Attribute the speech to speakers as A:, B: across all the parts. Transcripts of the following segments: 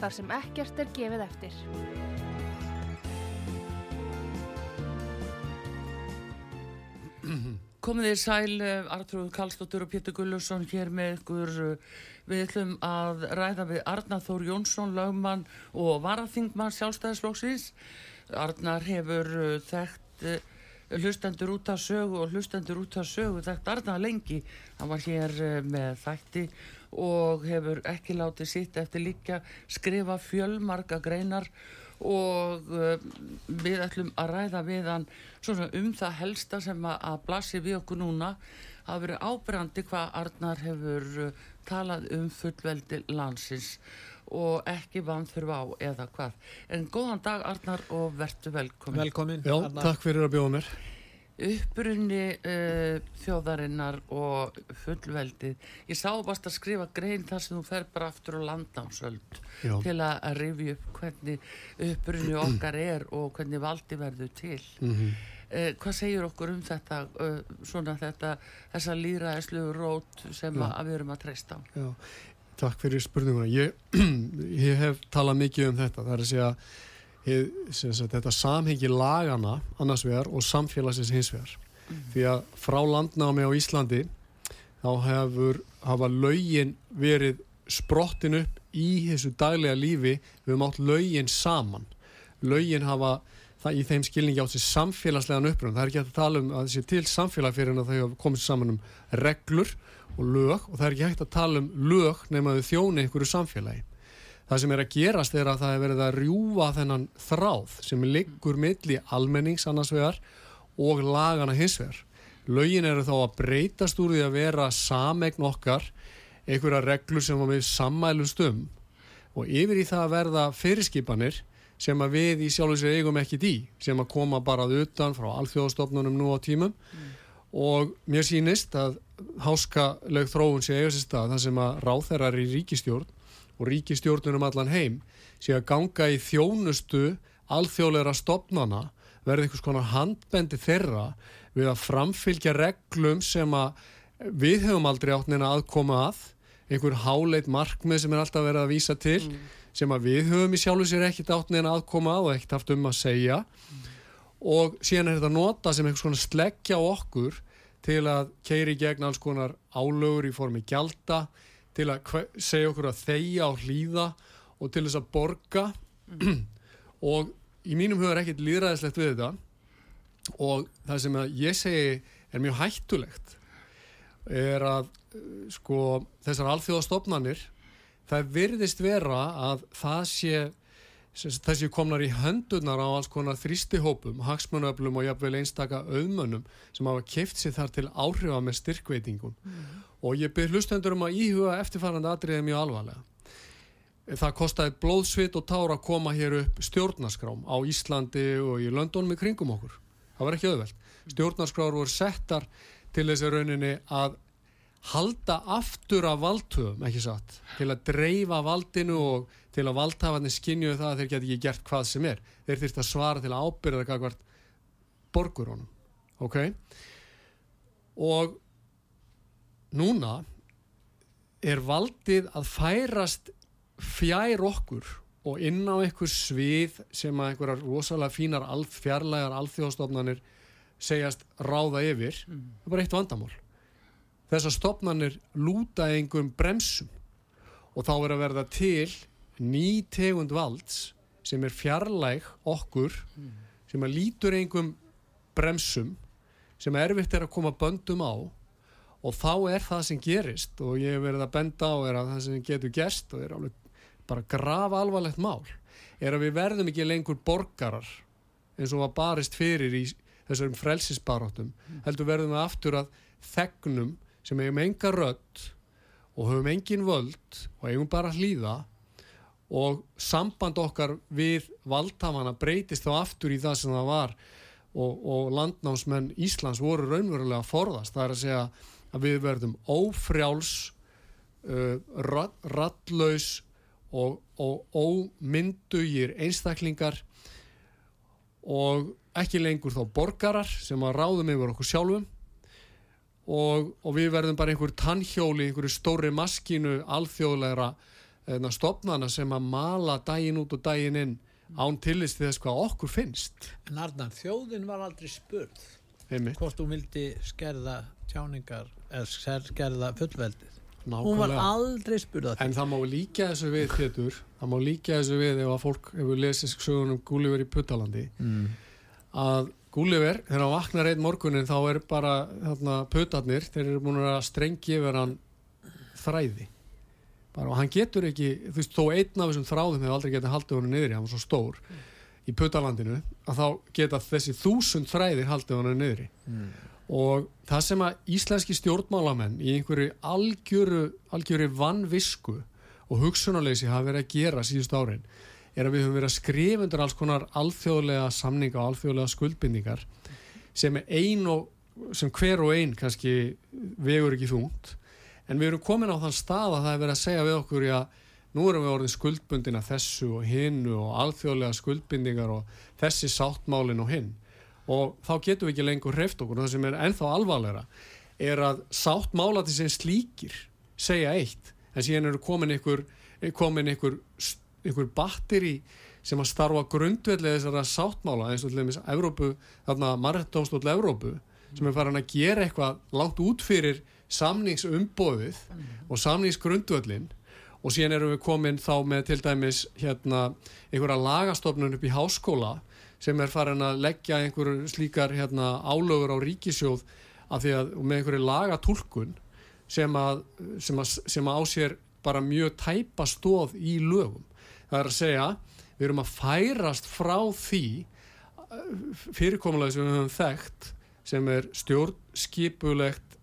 A: Þar sem ekkert er gefið eftir.
B: Komið þið sæl, eh, Artur Kallstóttur og Pétur Gullusson hér með ykkur. eh, Við ætlum að ræða við Arnar Þór Jónsson, lögmann og varaþingmann sjálfstæðisflóksins. Arnar hefur eh, þekkt hlustendur út af sögu og hlustendur út af sögu þekkt Arnar lengi. Hann var hér með þætti og hefur ekki látið sitt eftir líka skrifa fjölmarga greinar og uh, við ætlum að ræða við hann svona um það helsta sem að, að blasi við okkur núna að vera ábrandi hvað Arnar hefur uh, talað um fullveldi landsins og ekki vanþurfa á eða hvað. En góðan dag Arnar og vertu velkomin.
C: Velkomin.
D: Já, takk fyrir að bjóða mér.
B: Upprunni uh, þjóðarinnar og fullveldið. Ég sá bara að skrifa grein þar sem þú fer bara aftur á landnámsöld
D: Já.
B: til að að rifja upp hvernig upprunni okkar er og hvernig valdi verður til.
D: Mm
B: Uh, hvað segir okkur um þetta, uh, svona þetta, þessa líðræðislu rót sem að við erum að treysta á?
D: Já, takk fyrir spurninguna. Ég, ég hef talað mikið um þetta. Það er að segja sem sagt, þetta samhengi lagana annars vegar og samfélagsins hins vegar. Því að frá landnámi á Íslandi þá hefur hafa lögin verið sprottin upp í þessu daglega lífi við höfum átt lögin saman. Lögin hafa það í þeim skilningi átt sér samfélagslegan upprönd. Það er ekki að tala um að þessi til samfélag fyrir en að þau hafa komið saman um reglur og lög og það er ekki hægt að tala um lög nema þau þjóni einhverju samfélagi. Það sem er að gerast er að það er verið að rjúfa þennan þráð sem liggur milli almennings annars vegar og lagana hins vegar. Lögin eru þá að breytast úr því að vera samegn okkar, einhverja reglur sem við sammælust um og yfir í það að verða fyrirskipanir sem að við í sjálf og sér eigum ekkit í, sem að koma bara utan frá alþjóðastofnunum nú á tímum og mér sýnist að háskaleg þróun sé eiga sér stað þar sem að ráþerrar í ríkistjórn og ríkistjórnur um allan heim sé að ganga í þjónustu alþjóðlegra stopnana verði einhvers konar handbendi þeirra við að framfylgja reglum sem að við höfum aldrei átt neina aðkoma að einhver háleit markmið sem er alltaf verið að vísa til sem að við höfum í sjálfu sér ekkert átt neina aðkoma að og ekkert haft um að segja. Og síðan er þetta nota sem einhvers konar sleggja okkur til að keiri gegn alls konar álögur í formi gjalda til að segja okkur að þeia og hlýða og til þess að borga. Og í mínum huga er ekkert líðræðislegt við þetta. Og það sem ég segi er mjög hættulegt er að uh, sko þessar alþjóðastofnanir það virðist vera að það sé þessi komnar í höndunar á alls konar þrýstihópum, hagsmunöflum og jafnvel einstaka auðmönnum sem hafa keift sér þar til áhrifa með styrkveitingum og ég byrð hlustendur um að íhuga eftirfarandi atriði mjög alvarlega. Það kostaði blóðsvit og tára að koma hér upp stjórnaskrám á Íslandi og í Londonum í kringum okkur. Það var ekki auðvelt. Stjórnaskrár voru settar til þessi rauninni að halda aftur af valdhöfum, ekki satt, til að dreifa valdinu og til að valdhafarnir skinju það að þeir geti ekki gert hvað sem er. Þeir þyrft að svara til að ábyrða kakvart borgurunum. Ok? Og núna er valdið að færast fjær okkur og inn á einhver svið sem að einhverjar rosalega fínar alf, fjarlægar alþjóðstofnanir segjast ráða yfir það er bara eitt vandamál þessar stofnanir lúta einhverjum bremsum og þá er að verða til ný tegund valds sem er fjarlæg okkur sem að lítur einhverjum bremsum sem erfitt er að koma böndum á. Og þá er það sem gerist og ég hef verið að benda á er að það sem getur gerst og er alveg bara grafa alvarlegt mál er að við verðum ekki lengur borgarar eins og var barist fyrir í þessum frelsisbaróttum heldur verðum við aftur að þegnum sem eigum enga rödd og höfum engin völd og eigum bara hlýða og samband okkar við valdhamana breytist þá aftur í það sem það var og, og landnámsmenn Íslands voru raunverulega að forðast. Það er að segja að við verðum ófrjáls uh, rattlaus og, og ómyndugir einstaklingar og ekki lengur þá borgarar sem að ráðum yfir okkur sjálfum og, og við verðum bara einhver tannhjóli, einhverju stóri maskínu alþjóðlegra stopnana sem að mala daginn út og daginn inn án tillist þess hvað okkur finnst
C: En Arnar, þjóðin var aldrei spurð
D: Einmitt.
C: hvort þú vildi skerða tjáningar eða skerða fullveldið
D: Nákvæmlega.
C: hún var aldrei spurða
D: En það má líka þessu við, Pétur, það má líka þessu við ef að fólk hefur lesið sögunum Gulliver í Puttalandi
C: mm.
D: að Gulliver, þegar hann vaknar einn morgunin þá er bara þarna, Puttarnir, þeir eru búin að strengja yfir hann þræði bara, og hann getur ekki, þú veist, þó einn af þessum þráðum hefur aldrei getið haldið honum niður hann var svo stór í Puttalandinu að þá geta þessi þúsund þræðir haldið honum niður
C: Mm.
D: og það sem að íslenski stjórnmálamenn í einhverju algjöru, algjöru vannvisku og hugsunarleysi hafa verið að gera síðust árin er að við höfum verið að skrifa undir alls konar alþjóðlega samninga og alþjóðlega skuldbindningar sem er ein og sem hver og ein kannski vegur ekki þungt en við erum komin á þann stað að það er verið að segja við okkur já, nú erum við orðin skuldbundin af þessu og hinnu og alþjóðlega skuldbindningar og þessi sáttmálin og hinn. Og þá getum við ekki lengur hreift okkur. Og það sem er ennþá alvarlegra er að sáttmálati sem slíkir segja eitt en síðan eru komin ykkur komin ykkur, ykkur batteri sem að starfa grundvellega þessara sáttmála eins og til dæmis Evrópu, þarna Marretónstóll Evrópu sem er farin að gera eitthvað langt út fyrir samningsumbóðið og samningsgrundvöllin og síðan erum við komin þá með til dæmis hérna einhverja lagastofnun upp í háskóla sem er farin að leggja einhverju slíkar hérna, álögur á ríkisjóð að því að með einhverju lagatúlkun sem að, sem að, sem að á sér bara mjög tæpa stóð í lögum. Það er að segja, við erum að færast frá því fyrirkomulega sem við höfum þekkt sem er stjórnskipulegt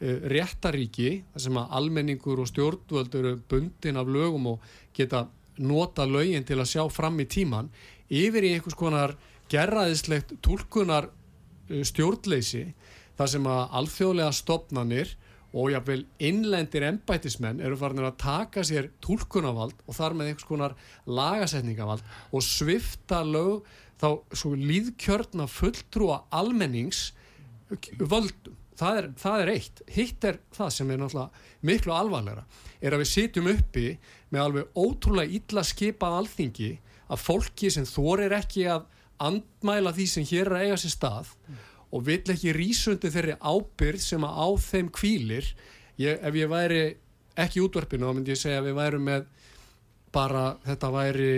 D: réttaríki, þar sem að almenningur og stjórnvöld eru bundin af lögum og geta nota lögin til að sjá fram í tíman yfir í einhvers konar gerraðislegt tólkunar stjórnleysi þar sem að alþjóðlega stopnanir og jáfnveil innlendir embætismenn eru farin að taka sér tólkunavald og þar með einhvers konar lagasetningavald og svifta lög þá svo líðkjörna fulltrúa almennings völdum. Það er, það er eitt. Hitt er það sem er náttúrulega miklu alvarlegra. Er að við sitjum uppi með alveg ótrúlega illa skipað alþingi að fólki sem þorir ekki að andmæla því sem hér er að eiga sér stað og vill ekki rísundi þeirri ábyrð sem að á þeim kvílir ég, ef ég væri ekki útvarpinu þá myndi ég segja að við værum með bara þetta væri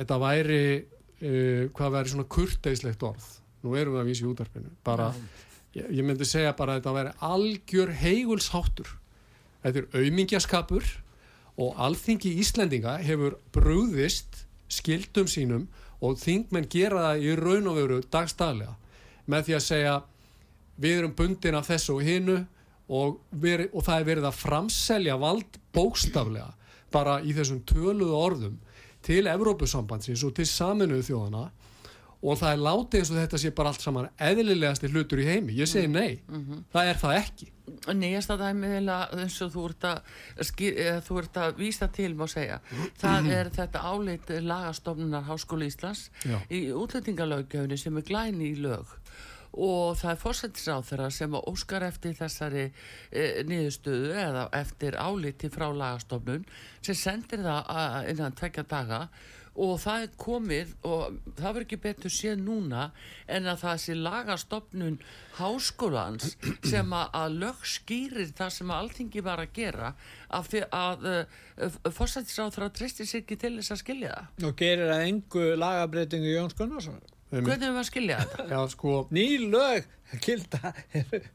D: þetta væri uh, hvað væri svona kurteislegt orð nú erum við að vísa í útvarpinu bara, ég, ég myndi segja bara að þetta væri algjör heigulsháttur. Þetta er aumingjaskapur og alþingi Íslendinga hefur brúðist skildum sínum og þingmenn gera það í raun og veru dagstaglega með því að segja við erum bundin af þessu og hinnu og, og það er verið að framselja vald bókstaflega bara í þessum töluðu orðum til Evrópusambandsins og til saminuðu þjóðana og það er látið eins og þetta sé bara allt saman eðlilegasti hlutur í heimi. Ég segi nei, mm -hmm. það er það ekki.
B: Nýjasta dæmið eins og þú ert að, þú ert að vísa til má segja, það er þetta álit lagastofnunar Háskóli Íslands
D: Já.
B: í útlendingalögjöfni sem er glæni í lög. Og það er fórsættisáð þeirra sem óskar eftir þessari e, niðurstöðu eða eftir áliti frá lagastofnun sem sendir það innan tvekja daga og það er komið og það verður ekki betur séð núna en að það sé lagastofnun háskólans sem að, lög skýrir það sem að alltingi var að gera að, að uh, fórsættisáð þarf að tristi sig ekki til þess að skilja það.
C: Og gerir að engu lagabreitingu Jóns Gunnarsson
B: hvernig er við að skilja þetta?
D: Já, sko,
C: ný lög kilda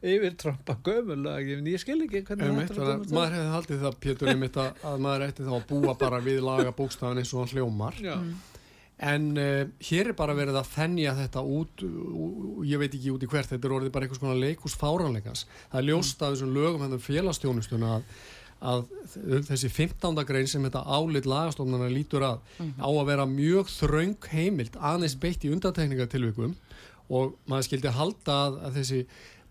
C: yfir trompa gömul lög ég skil ekki hvernig
D: einmitt,
C: þetta er koma
D: maður hefði haldið það Pétur einmitt að, að maður ætti þá að búa bara við laga bókstafan eins og hljómar
C: Já.
D: en uh, hér er bara verið að þennja þetta út og ég veit ekki út í hvert þetta er orðið bara einhvers konar leikús fáranleikans það er ljóst af þessum lögum hennar félagstjónustuna að, að þessi 15. grein sem þetta álit lagastofnana lítur að á að vera mjög þraung heimild aðeins beitt í undantekningatilvikum og maður skildi halda að, að þessi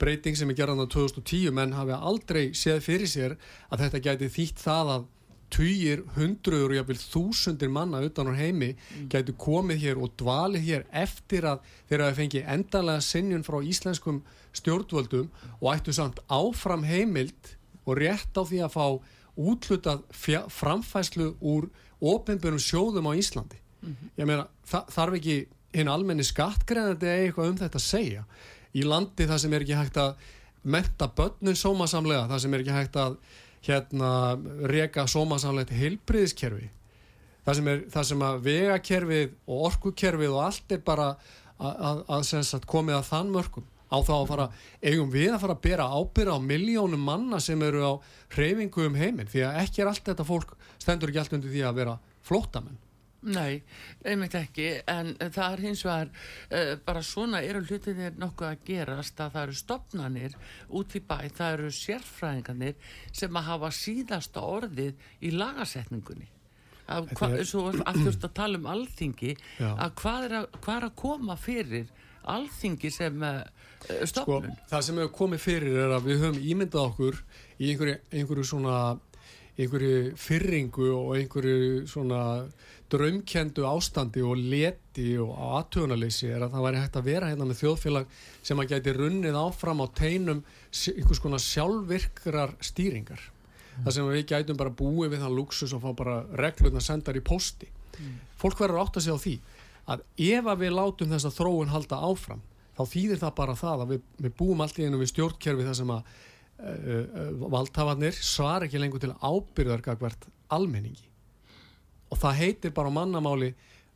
D: breyting sem er gerðan á 2010 menn hafi aldrei séð fyrir sér að þetta gæti þýtt það að týjir hundruður og jáfnvel þúsundir manna utan á heimi gætu komið hér og dvalið hér eftir að þeirra hafi fengið endanlega sinnjun frá íslenskum stjórnvöldum og ættu samt áfram heimild og rétt á því að fá útlutað framfæslu úr ofinbjörnum sjóðum á Íslandi. Ég meina, þa þarf ekki hinn almenni skattgreðandi eða eitthvað um þetta að segja. Í landi það sem er ekki hægt að menta börnun sómasamlega, það sem er ekki hægt að hérna reka sómasamlegt heilbriðiskerfi. Það sem, er, það sem að vegakerfið og orkukerfið og allt er bara að, að, að sagt, komið að þann mörgum á þá að fara, eigum við að fara að bera ábyrra á miljónum manna sem eru á hreyfingu um heiminn því að ekki er allt þetta fólk stendur ekki allt undir því að vera flóttamenn
B: Nei, einmitt ekki, en það er hins vegar, uh, bara svona eru hlutinir nokkuð að gerast að það eru stopnanir út í bæ, það eru sérfræðingarnir sem að hafa síðasta orðið í lagasetningunni. Að þurft að tala um alþingi,
D: Já.
B: að hvað er að, hvað er að koma fyrir alþingi sem uh,
D: sko, það sem hefur komið fyrir er að við höfum ímyndað okkur í einhverju, einhverju svona einhverju fyrringu og einhverju svona draumkendu ástandi og leti og aðtöðunarleysi er að það væri hægt að vera hérna með þjóðfélag sem að gæti runnið áfram á teinum einhvers konar sjálfvirkrar stýringar. Það sem við gætum bara búið við það luxus og fá bara reglurna sendar í posti fólk verður átt að segja á því að ef að við látum þessa þróun halda áfram þá þýðir það bara það að við, við búum allt í einu við stjórnkerfi þar sem að uh, uh, valdhafarnir svar ekki lengur til ábyrðar gagvert almenningi. Og það heitir bara á mannamáli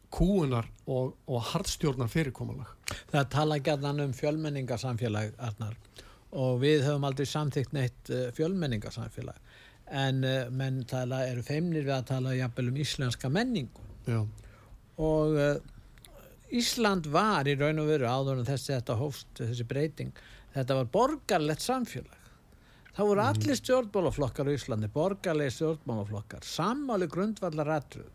D: kúunar og, og hardstjórnar fyrirkomulag
C: Það tala gæðan um fjölmenningarsamfélag Arnar. Og við höfum aldrei samþygt neitt uh, fjölmenningarsamfélag. En menn tala, eru feimnir við að tala jafnvel um íslenska menningu.
D: Já,
C: og Ísland var í raun og veru áður en þessi þetta hófst, þessi breyting þetta var borgarlegt samfélag. Það voru allir stjórnmálaflokkar á Íslandi, borgarlegi stjórnmálaflokkar sammáli grundvallar atrið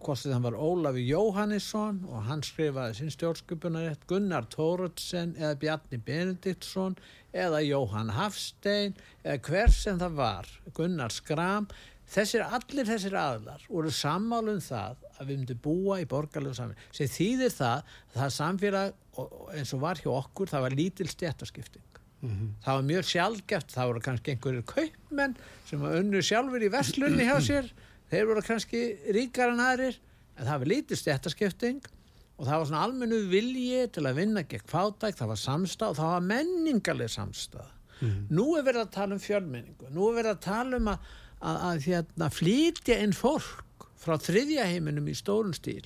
C: hvort það var Ólafi Jóhannesson og hann skrifaði sinn stjórnskipunarétt Gunnar Tóruðsen eða Bjarni Benediktsson eða Jóhann Hafstein eða hver sem það var Gunnar Skram þessir, allir þessir aðlar voru sammálu um það að við myndum búa í borgarlegu samfélag sem þýðir það að það samfélag eins og var hjá okkur það var lítil stjættaskipting það var mjög sjálfgeft, það voru kannski einhverjir kaupmenn sem unnu sjálfur í verslunni hjá sér, þeir voru kannski ríkar en aðrir, en það var lítið stjættaskipting og það var svona almennu vilji til að vinna gegn fátæk, það var samstað og það var menningarleg samstað. Nú er verið að tala um fjölmenningu, nú er verið að tala um að, að, að hérna, flytja inn fólk frá þriðja heiminum í stórun stíl.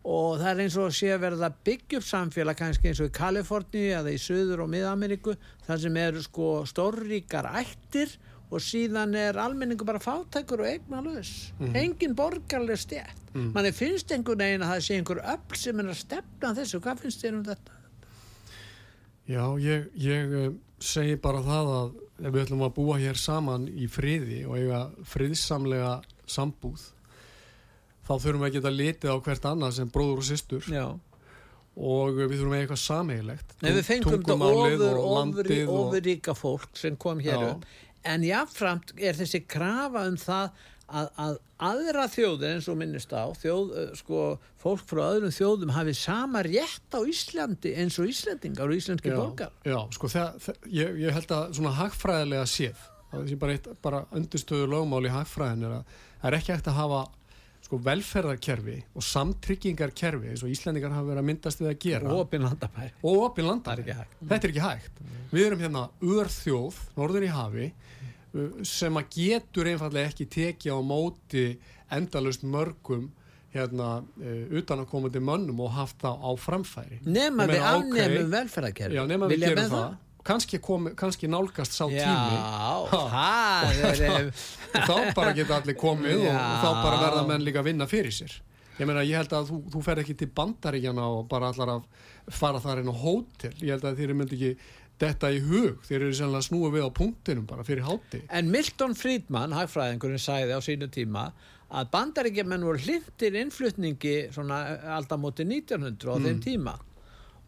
C: Og það er eins og að sé að verða upp samfélag kannski eins og í Kaliforníu eða í Suður og Mið-Ameríku þar sem eru sko stórríkar ættir og síðan er almenningu bara fátækur og eignalös engin borgarleg stjætt mm. manni finnst einhvern veginn að það sé einhver öll sem er að stefna þessu, hvað finnst þér um þetta?
D: Já ég, ég eh, segi bara það að ef við ætlum að búa hér saman í friði og eiga friðsamlega sambúð þá þurfum við að geta litið á hvert annað sem bróður og systur
C: Já.
D: og við þurfum að eiga eitthvað sameiglegt
C: Nei, við fengum þetta ofur, ofur, ofurríka fólk sem kom hér upp. En jáfnframt er þessi krafa um það að, að aðra þjóðir eins og minnist á þjóð, eh, sko, fólk frá öðrum þjóðum hafi sama rétt á Íslandi eins og Íslandingar og íslenski borgar
D: já, sko það, það, ég, ég held að svona hagfræðilega séð það er bara, eitt, bara undirstöðu lögmál í hagfræðin er að það er ekki hægt að hafa sko velferðarkerfi og samtryggingarkerfi eins og Íslendingar hafa verið að myndast við að gera.
C: Og opinn landabæri
D: og opin
C: Það
D: landa
C: er ekki hægt.
D: þetta er ekki hægt. Við erum hérna örþjóð, norður í hafi sem að getur einfallega ekki tekið á móti endalust mörgum hérna uh, utanakomandi mönnum og haft það á framfæri
C: nema
D: Ég
C: við
D: meina, ok,
C: afnemum velferðarkerfi
D: Já, nema við
C: Vilja
D: gerum
C: menn
D: það. Kannski, komi, kannski nálgast sá tími
C: Já,
D: Ha.
C: það
D: þá bara geta allir komið
C: Já.
D: og þá bara verða menn líka að vinna fyrir sér. Ég meina, ég held að þú, þú fer ekki til bandaríkjana og bara allar að fara þar inn á hótel. Ég held að þeir myndi ekki detta í hug. Þeir eru sannlega snúið við á punktinum bara fyrir hátti.
C: En Milton Friedman, hagfræðingurinn, sæði á sínu tíma að bandaríkjumenn voru hlindir innflutningi svona aldamóti 1900 á þeim tíma.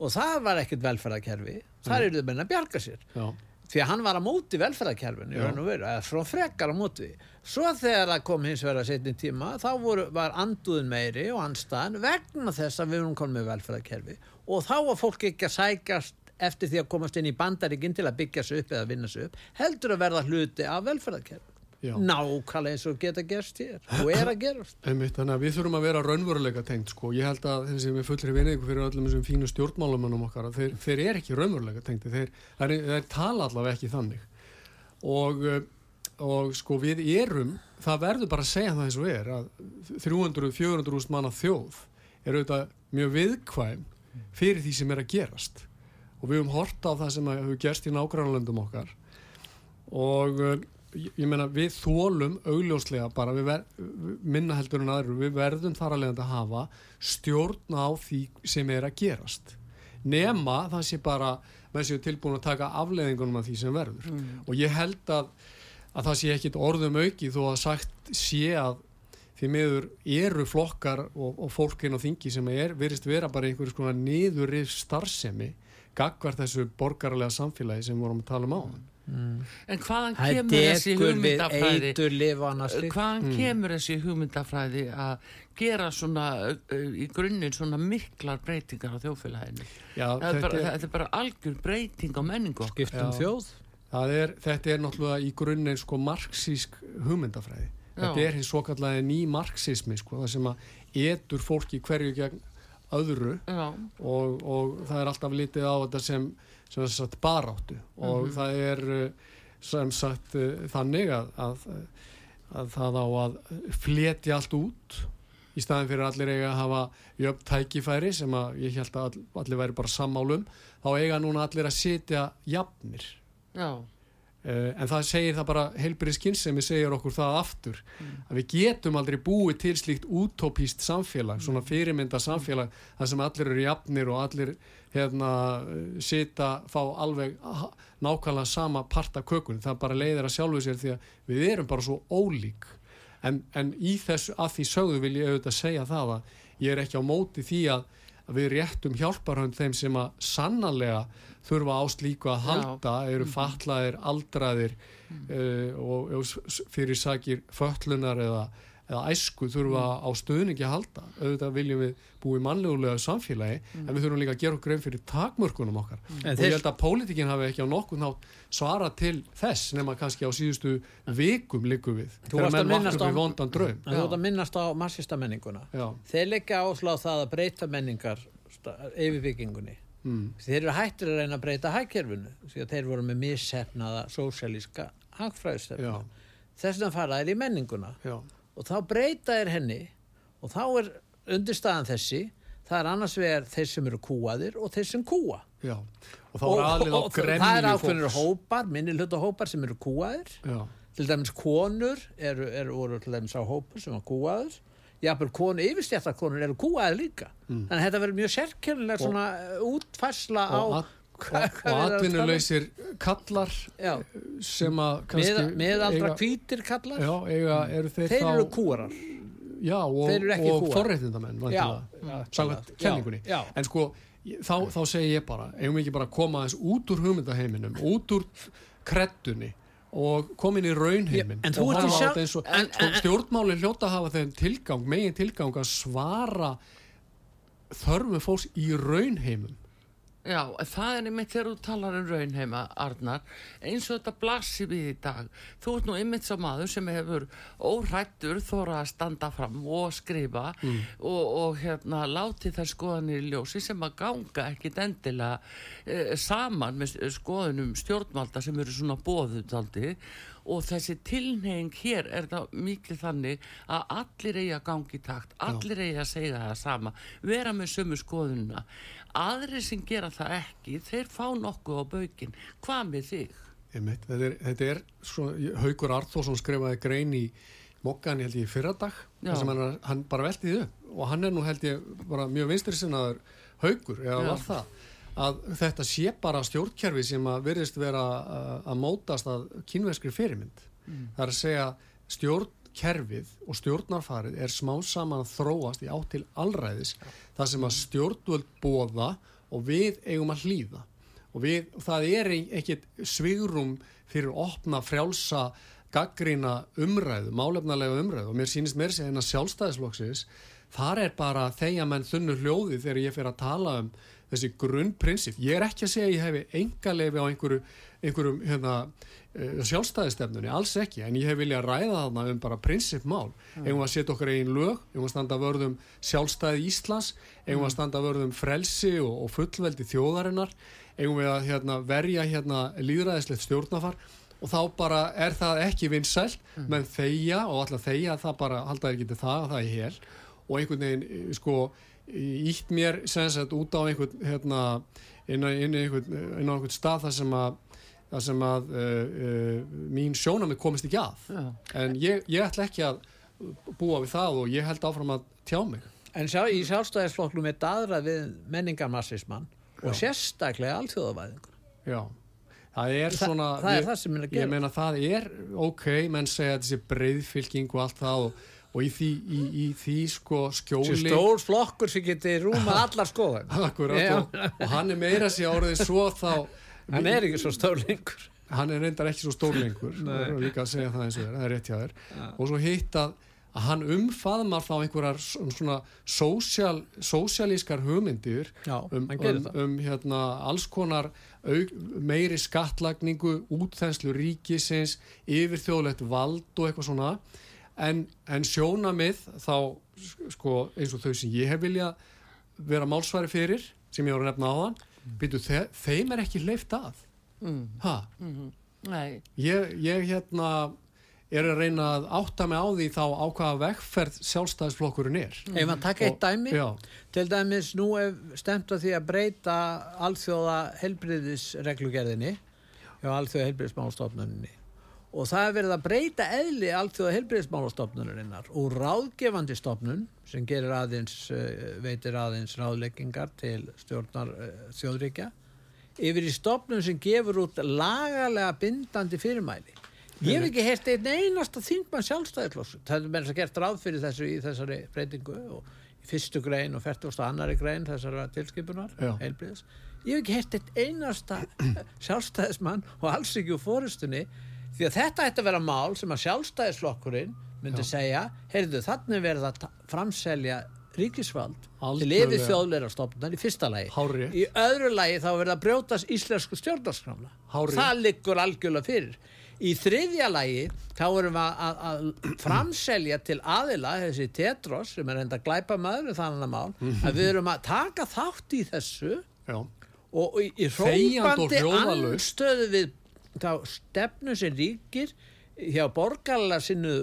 C: Og það var ekkert velferðarkerfi. Þar eru þau menn að bjarga sér.
D: Já,
C: því að hann var að móti velferðarkerfinu í frá frekar að móti. Svo þegar það kom hins vegar að setja tíma þá voru, var anduðin meiri og anstæðan vegna þess að við erum komið með velferðarkerfi. Og þá var fólk ekki að sækast eftir því að komast inn í bandaríkinn til að byggja sig upp eða vinna sig upp heldur að verða hluti af velferðarkerfi
D: já.
C: nákvæmlega eins og geta gerst hér og er að gerast.
D: Einmitt, við þurfum að vera raunveruleika tengt sko. ég held að þessi með fullri vinningu fyrir öllum þessum fínu stjórnmálumannum okkar þeir, þeir eru ekki raunveruleika tengti þeir, þeir, þeir tala allavega ekki þannig. Og, eh, og sko við erum það verður bara að segja það eins og er að 300-400 úrst manna þjóð er auðvitað mjög viðkvæm fyrir því sem er að gerast og við höfum horta á það sem hefur gerst í nágrannlöndum okkar. Og uh, ég, meina við þólum augljóslega bara við ver, minna heldur en aðrir við verðum þar leiðandi að hafa stjórn á því sem er að gerast. Nema það sé bara með séu tilbúin að taka afleiðingunum af því sem verður. Og ég held að, að það sé ekkit orðum auki þó að sagt sé að því miður eru flokkar og, og fólkinn á þingi sem er virðist vera bara einhverjum svona niðurrið starfsemi gagvar þessu borgarlega samfélagi sem við vorum að tala um á
B: En hvaðan
C: það
B: kemur þessi hugmyndafræði?
C: slíkt?
B: Hvaðan
D: Mm.
B: kemur þessi hugmyndafræði að gera svona uh, í grunninn svona miklar breytingar á þjóðfélaginu?
D: Já,
B: það er, bara,
D: þetta, er,
B: þetta er bara algjör breyting á menningu
C: skiptum þjóð?
D: Það er, þetta er náttúrulega í grunninn sko marxísk hugmyndafræði. Þetta
B: Já.
D: er hins svo kallaði ný marxismi sko, það sem að etur fólki hverju gegn öðru og, og það er alltaf litið á þetta sem, sem sagt baráttu og það er uh, sem sagt uh, þannig að, að, að það á að fletja allt út í staðin fyrir allir eiga að hafa jöfn tækifæri sem að ég held að all, allir væri bara sammálum þá eiga núna allir að sitja jafnir.
B: Já,
D: en það segir það bara heilbyrði skynsemi segir okkur það aftur að við getum aldrei búið til slíkt útópíst samfélag, svona fyrirmynda samfélag þar sem allir eru jafnir og allir hérna sita fá alveg nákvæmlega sama part af kökun, það bara leiðir að sjálfu sér því að við erum bara svo ólík. En, en í þessu að því sögðu vil ég auðvitað segja það að ég er ekki á móti því að við réttum hjálparhönd þeim sem að sannanlega þurfa á slíku að
B: Já.
D: halda eru fatlaðir, aldraðir uh, og, og fyrir sakir fötlunar eða, eða æsku þurfa á stöðningi að halda. Auðvitað viljum við búi í mannlegulega samfélagi en við þurfum líka að gera okkur grein fyrir takmörkunum okkar.
C: En
D: og ég held að pólitíkin hafi ekki á nokkuð nátt svara til þess nema kannski á síðustu vikum liggum við.
C: Þú varst að að minnast á marxista menninguna
D: Já,
C: þeir leggja áslá það að breyta menningar yfirbyggingunni.
D: Mm,
C: þeir eru hættir að reyna að breyta hækkerfinu því að þeir voru með missefnaða sósjalíska hagfræðistefnu.
D: Já.
C: þess og þá breyta þeir henni og þá er undirstaðan þessi. Það er annars vegar þeir sem eru kúaðir og þeir sem kúa
D: já og er á
C: og það er
D: fólks
C: hópar, minni hluta hópar sem eru kúaðir
D: Já,
C: til dæmis konur eru, eru, voru til dæmis á hópur sem var kúaður jafnvel konur, yfirstjættar konur eru kúaðir líka. Þannig að þetta verður mjög sérkennileg svona uh, útfærsla á
D: og,
C: hvað-
D: og, atvinnuleysir kallar
C: já,
D: sem að kannski
C: með, meðaldra hvítir kallar?
D: Já, eiga, eru þeir,
C: þeir eru kúarar.
D: Já, og, og væntanlega. samkvæmt kenningunni. en sko, þá, þá segi ég bara eigum við ekki bara að koma aðeins út úr hugmyndaheiminum út úr kreddunni og komin í raunheimin
C: Já, en þú
D: og hafa
C: sjálf-
D: þetta eins og
C: en-
D: sko,
C: en-
D: stjórnmáli hljóta hafa þeim tilgang megin tilgang að svara þörfum fólks í raunheimum
B: Já, það er einmitt þegar þú talar um raunheima, Arnar, eins og þetta blassi við í dag. Þú ert nú einmitt sá maður sem hefur óhrættur þóra að standa fram og skrifa og, og hérna láti þær skoðanir í ljósi sem að ganga ekkit endilega eh, saman með skoðunum stjórnvalda sem eru svona bóðutaldi og þessi tilneying hér er það mikið þannig að allir eigi að gangi takt, allir eigi að segja það sama, vera með sömu skoðununa. Aðrir sem gera það ekki, þeir fá nokkuð á baukinn. Hvað með þig?
D: Einmitt, þetta er, þetta er svo, Haukur Arþórsson skrifaði grein í mokkan held ég fyrradag hann, hann bara velti þið upp og hann er nú held ég bara mjög vinstri sinnaður Haukur, eða
B: Já.
D: var það að þetta sé bara stjórnkerfi sem að verðist vera að, mótast að kínveskri fyrirmynd. Það er að segja stjórnkerfið og stjórnarfarið er smá saman að þróast í átt til allræðis þar sem að stjórnvöld bóða og við eigum að hlýða og við, það er ekkit svigrum fyrir að opna frjálsa gaggrína umræðu, málefnalega umræðu og mér sýnist mér sér að sjálfstæðisflokksins þar er bara þegar menn þunnu hljóði þegar ég fer að tala um þessi grunnprinsip. Ég er ekki að segja að ég hefi enga leifi á einhverju, einhverjum hérna, uh, sjálfstæðistefnunni, alls ekki, en ég hef viljað ræða þarna um bara prinsipmál. Mm. Eigum að setja okkar einn lög, eigum að standa vörðum sjálfstæði Íslands, eigum mm. að standa vörðum frelsi og, og fullveldi þjóðarinnar, eigum við að hérna, verja hérna, líðræðislegt stjórnafar og þá bara er það ekki vinsælt, mm. menn þeia og alltaf þeia það bara haldaði ekki til það, það er hel og einhvern veginn sko ítt mér sensat út á einhvern hérna, inn á einhvern, einhvern stað þar sem að, þar sem að uh, uh, mín sjónami komist ekki að. Já. en ég, ég ætla ekki að búa við það og ég held áfram að tjá mig.
C: En sjá, í sjálfstæðisflokklum er daðrað við menningarmassismann og sérstaklega alþjóðavæðingur.
D: Já. Það er
C: Þa,
D: svona,
C: það er
D: ég,
C: það sem er að gera.
D: Ég meina það er ok, menn segja þessi breyðfylking og allt það og og í því, í, í því sko skjóli
C: stór flokkur sem getur rúma allar skoðan
D: Akkurat, og, og hann er meira sér áriðið svo þá
C: hann er ekki svo stór lengur.
D: Hann er reyndar ekki svo stór lengur. Það er líka að segja það eins og það er rétt hjá þér. Og svo hitt að, að hann umfaðmar þá einhverjar svona sósjál, sósjálískar hugmyndir
C: Já,
D: um, um, um hérna, alls konar auk, meiri skattlagningu útþenslu ríkisins yfir þjóðlegt vald og eitthvað svona. En, en sjónamið þá sko eins og þau sem ég hef vilja vera málsværi fyrir sem ég voru nefna á hann. Byrju, þe þeim er ekki leift að. Mm. ha? Mm -hmm. ég, ég hérna er að reyna að átta mig á því þá á hvaða vegferð sjálfstæðisflokkurinn er.
C: Ef maður taka eitt dæmi?
D: Já.
C: til dæmis nú er stemt að því að breyta alþjóða helbriðisreglugerðinni hjá alþjóða helbriðismálstofnunni og það er verið að breyta eðli alltjóða helbriðismálastofnunarinnar og ráðgefandi stofnun sem gerir aðeins, eh, veitir aðeins ráðleggingar til stjórnar uh, þjóðríkja yfir í stofnun sem gefur út lagalega bindandi fyrirmæli. Ég hef ekki hert einn einasta þingmann sjálfstæðiklossu. Það er þess að gert ráð fyrir þessu í þessari breytingu og í fyrstu grein og færtugast og annari grein þessara tilskipunar, heilbriðis. Ég hef ekki hert einn einasta sjálfstæðismann og alls ekki úr fórustunni því að þetta ætti að vera mál sem að sjálfstæðisflokkurinn myndi Já. segja heyrðu þannig verða að framselja ríkisvald
D: Allt
C: til yfir þjóðleira stofnunar í fyrsta lagi.
D: Hári.
C: í öðru lagi þá verða að brjótast íslensku stjórnarskrána. Það liggur algjörlega fyrir. Í þriðja lagi þá erum við að, að, að framselja til aðila þessi tetros sem er enda að glæpa maður þannig að mál að við erum að taka þátt í þessu
D: Já.
C: og í, í rópandi anstöðu við þá stefnu sem ríkir hjá borgarlega sinnu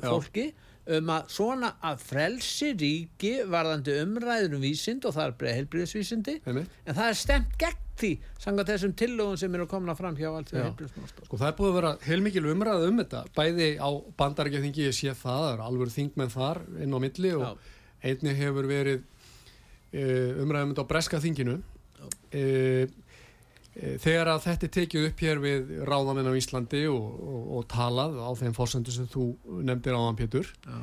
C: fólki um að svona að frelsi ríki varðandi umræður um vísind og það er breið helbriðsvísindi en það er stemt gegn því sanga þessum tillögum sem eru að fram hjá allt því helbriðsmásta
D: Sko það er búið að vera heilmikil umræð um þetta bæði á bandarækjaþingi ég sé það, það er alveg þingmenn þar inn á milli og Já. einni hefur verið uh, umræðum á breska þinginu. Uh, Eh, þegar að þetta er tekið upp hér við ráðaninn á Íslandi og, og, og talað á þeim fórsendu sem þú nefndir áðan Pétur já.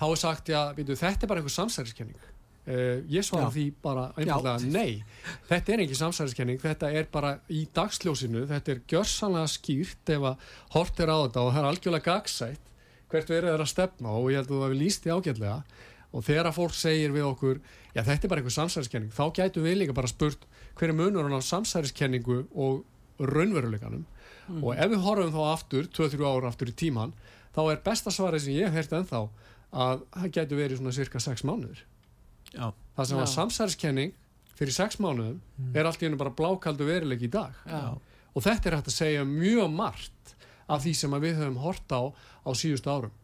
D: þá er sagt, já, býtu, þetta er bara einhver samsæriskenning. Uh, ég svara því bara einfallega nei þetta er ekki samsæriskenning, þetta er bara í dagsljósinu, þetta er gjörsanlega skýrt ef að hort er á þetta og það er algjörlega gagsætt hvert verður það að stefna og ég held að það við líst því ágætlega. Og þegar að fólk segir við okkur já þetta er bara einhver samsæriskenning þá gætu við líka bara spurt hver er munurinn á samsæriskenningu og raunveruleikanum mm. og ef við horfum þá aftur 2-3 ára aftur í tíman þá er besta svarið sem ég hef hert ennþá að það getur verið svona cirka 6 mánuður
C: Já.
D: það sem Já. að samsæriskenning fyrir 6 mánuðum mm. er allt í hennu bara blákaldu veruleik í dag
C: Já.
D: og þetta er hægt að segja mjög margt af því sem við höfum hort á á síðust árum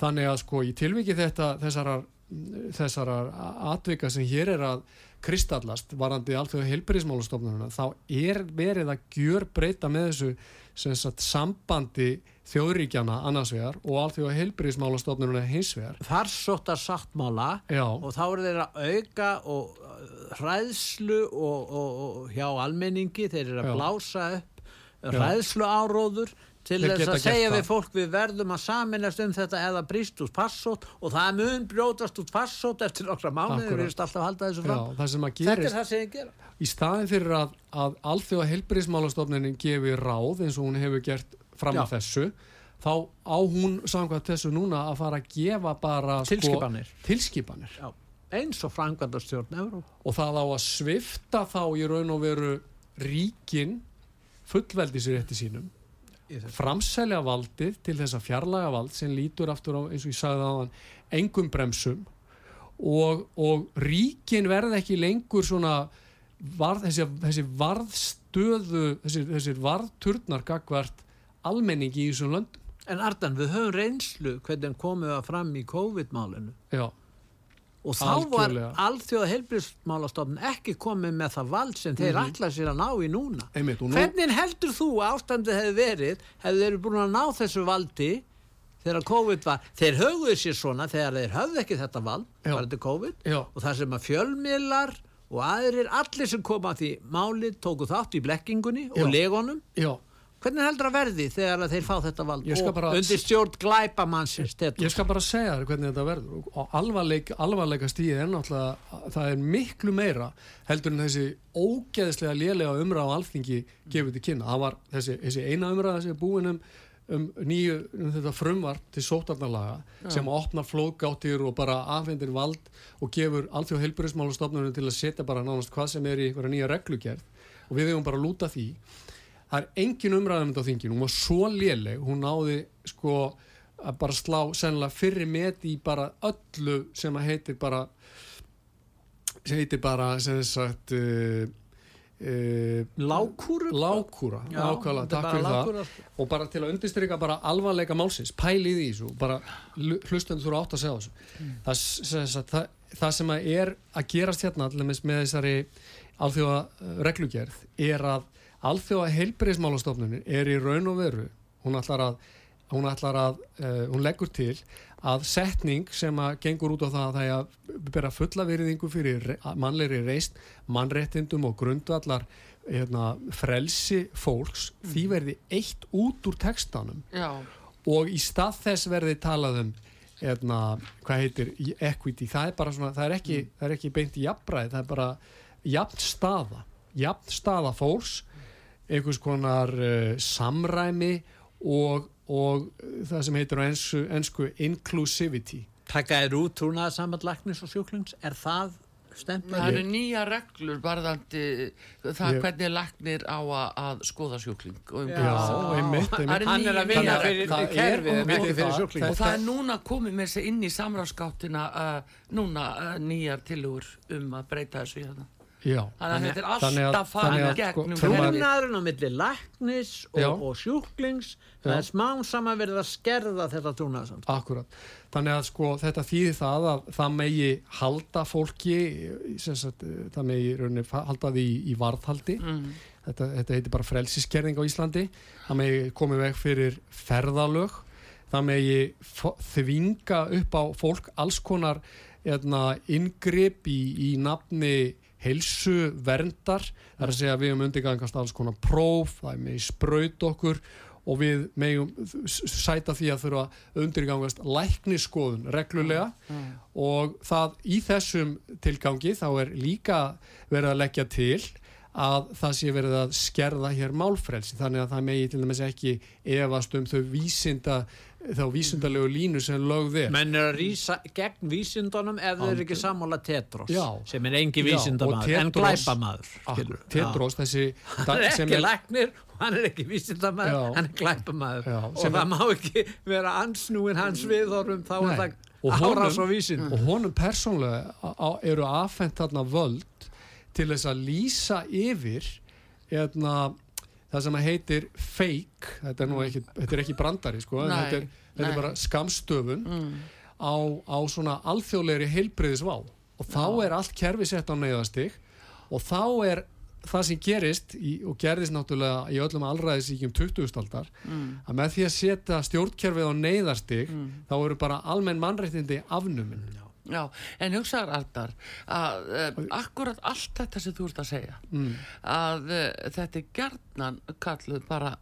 D: þannig að sko í tilviki þetta þessarar þessara atvika sem hér er að kristallast varandi allþjóða heilbyrðismálastofnununa þá er verið að gjör breyta með þessu sagt, sambandi þjóðríkjana annars vegar og allþjóða heilbyrðismálastofnununa hins vegar
C: Þar sóttar sáttmála
D: Já.
C: og þá er þeir að auka og uh, hræðslu og, og, og hjá almenningi þeir eru að
D: Já.
C: blása upp hræðslu áróður til
D: Þeir
C: þess að segja við fólk við verðum að saminast um þetta eða brýst út passót og það mun brjótast út passót eftir nokkra
D: Akkúrat.
C: við erum alltaf að halda þessu
D: Já,
C: fram
D: sem að
C: Þetta er
D: gerist
C: það sem ég gera
D: í staðin fyrir að, að allþjóða heilbyrðismálastofnunin gefi ráð eins og hún hefur gert fram
C: Já.
D: að þessu þá á hún samkvæmt þessu núna að fara að gefa bara
C: Tilskipanir.
D: sko, tilskipanir
C: Já. eins og frangvandastjórn Euró
D: og það á að svifta þá í raun og veru ríkin fullveldisrétti sínum framselja valdið til þess að fjarlaga vald sem lítur aftur á eins og ég sagði á hann engum bremsum. Og, og ríkin verða ekki lengur svona varð, þessi, þessi varðstöðu þessi, þessi varðturnar gagvart almenningi í þessum löndum.
C: En Ardan, við höfum reynslu hvernig komum við fram í COVID-málinu.
D: Já,
C: og þá
D: Algjörlega.
C: var alþjóða heilbríðsmálastofn ekki komið með það vald sem þeir
D: Mhm.
C: ætla sér að ná í núna
D: einmitt og nú
C: Hvernig heldur þú að ástandið hefði verið hefði þeir búin að ná þessu valdi þegar COVID var þeir höguðu sér svona þegar þeir höfðu ekki þetta vald
D: Já.
C: var þetta COVID
D: já,
C: og það sem að fjölmiðlar og aðrir, allir sem koma að því máli tóku þátt í blekkingunni og
D: Já.
C: legonum
D: já,
C: Hvernig heldur að verði þegar að þeir fá þetta vald? Og undir stjórn glæpamannsins
D: Ég skal bara segja þér hvernig þetta verður. Og alvarleik, alvarleika stíði er náttúrulega það er miklu meira heldur en þessi ógeðslega lélega umræða á alþingi gefur til kynna. Það var þessi, þessi eina umræða sem er búin um, um nýju, um þetta frumvart til sótarnalaga sem opna flóðgáttir og bara afhendir vald og gefur alþjóð heilbjörðismálastofnunum til að setja bara nánast hvað sem er í einhverja nýja reglugerð. Og við hefum bara lúta því það er engin þetta á þinginu, hún var svo léleg. Hún náði sko að bara slá sennilega fyrri met í bara öllu sem að heitir bara sem heitir bara sem sagt uh, uh, lágkúra?
C: Þetta er
D: takk fyrir
C: lágkúra.
D: það og bara til að undirstryka bara alvarleika málsins pæli í því svo, bara hlustum þú átt að segja þessu. Það, sem sagt, það, það sem að er að gerast hérna allir með þessari alþjóða reglugerð er að alþjóða heilbreyðismálastofnunin er í raun og veru hún ætlar að hún, ætlar að, uh, hún leggur til að setning sem að gengur út á það að það er að bera fulla virðingu fyrir mannlegri reist, mannréttindum og grundvallar hérna, frelsi fólks, því verði eitt út úr textanum.
B: Já,
D: og í stað þess verði talað um hérna, hvað heitir equity, það er bara svona, það er ekki, það er ekki beint í jafnbræði, það er bara jafn staða, jafn staða fólks einhvers konar uh, samræmi og, og það sem heitir á ensku, ensku inclusivity
C: Taka er út trúnaða saman læknis og sjúklings er það stempið?
B: það eru nýja reglur barðandi það
D: Ég-
B: hvernig læknir á að, að skoða sjúkling og
C: Já.
D: einmitt,
B: Það
D: einmitt.
B: eru
C: Hann er að vinna fyrir
D: er-
C: kerfið,
D: og- það-
C: sjúkling.
B: og það er núna komið með sér inn í samráðskáttina uh, núna uh, nýjar tilugur um að breyta þessu hérna
D: Já,
B: þannig að þetta er alltaf farið
D: að, sko,
B: gegnum.
C: Trúnaðurinn á milli læknis og, og sjúklings það
D: Já.
C: er smám saman verið að skerða þetta trúnaðarsamt
D: Akkurat. Þannig að sko þetta þýðir það að það megi halda fólki, sem sagt, það megi rauninni fa- halda því í, í varðhaldi.
B: Mm.
D: Þetta, þetta heitir bara frelsiskerðing á Íslandi. Það megi komið veg fyrir ferðalög. Það megi þvinga upp á fólk alls konar eðna, inngrip í, í nafni heilsu verndar. Það er að segja að við höfum undirgangast alls konar próf, það er megi spraut okkur og við megum s- sæta því að þurfa að undirgangast lækniskoðun reglulega og það í þessum tilgangi þá er líka verið að leggja til að það sé verið að skerða hér málfrelsi þannig að það megi til dæmis ekki efast um þau vísinda þá vísindalegu línu sem lögð er
C: menn er að rýsa gegn vísindunum ef þeir eru ekki sammála Tetros
D: Já.
C: sem er engi
D: og
C: en skilur.
D: Ah, Tedros þessi
C: hann er ekki læknir og hann er ekki vísindamaður
D: Já.
C: hann er glæpamaður
D: Já,
C: og það
D: er-
C: má ekki vera ansnúin hans viðhorfum þá
D: Nei.
C: er það árás á vísind
D: og honum persónlega eru afhent þarna völd til þess að lýsa yfir eðna, það sem heitir fake þetta er nú ekki, þetta er ekki brandari sko,
B: Nei,
D: þetta er, þetta er bara skamstöfun
B: Mm.
D: á, á svona alþjóðlegri heilbriðisvá og þá er allt kerfi sett á neyðastig og þá er það sem gerist í, og gerðist náttúrulega í öllum allræðisíkjum 20. aldar að með því að setja stjórnkerfið á neyðastig þá eru bara almenn mannréttindi afnumin.
B: Já, en hugsaður Arnar að uh, akkurat allt þetta sem þú ert að segja
D: mm.
B: að uh, þetta er gerðnan kalluð bara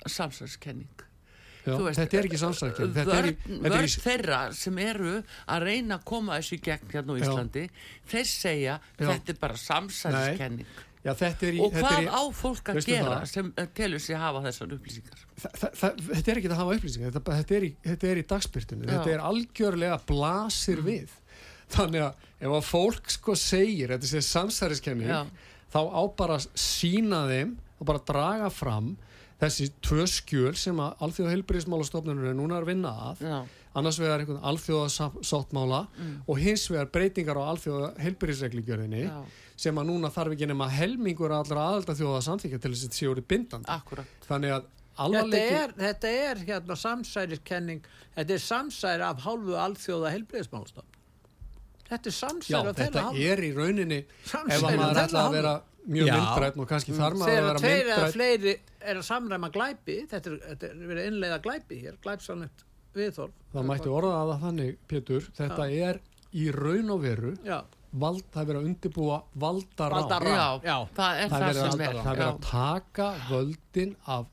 D: Já,
B: veist,
D: þetta er ekki er, þetta er
B: vörn
D: í,
B: þeirra sem eru að reyna að koma þessu gegn hérna á
D: Já.
B: Íslandi þeir segja
D: Já.
B: þetta er bara samsæðskenning
D: já, er í,
B: og hvað
D: er í
B: á fólk að gera
D: það?
B: sem uh, telur sig hafa þessar upplýsingar
D: þa- þa- þa- þetta er ekki að hafa upplýsingar þetta, þetta, er, í, þetta er í dagspyrtunni
B: Já. Mm.
D: þetta er algjörlega blasir við þannig að ef að fólk sko segir, þetta sé samsæriskenning
B: Já.
D: þá á bara sína þeim og bara draga fram þessi tvö skjöl sem að alþjóða heilbyrðismálastofnunum er núna að vinna að.
B: Já,
D: annars vegar einhvern alþjóða sáttmála og hins vegar breytingar á alþjóða heilbyrðisreglugjörðinni
B: já,
D: sem að núna þarf ekki nema helmingur allra aðalda þjóða samþykja til þess að þetta sé orðið bindandi.
B: Akkurat.
D: Þannig að
C: Þetta
D: alvarleiki
C: er, þetta er hérna samsæriskenning, þetta er samsæri af hálfu alþjóða helbriðismálstofn. Þetta er
D: Já,
C: samsæri af
D: þetta
C: hálfu.
D: er í rauninni ef að
C: af
D: maður ætla að vera mjög
C: Já.
D: myndrætt og kannski þarf maður að
C: Þegar
D: vera
C: tveir eða
D: myndrætt
C: fleiri er að samræma glæpi, þetta er, þetta er verið innleiða glæpi hér, glæpsanlegt viðþorf.
D: það mætti orða að það þannig, Pétur þetta er í raun og veru
C: Já,
D: vald, það er verið að undirbúa valdar
C: Valdarán.
B: Já,
C: Já.
B: það er
D: það
B: það,
D: er verið
B: sem
D: að,
B: er
D: það er verið
B: já.
D: að taka völdin af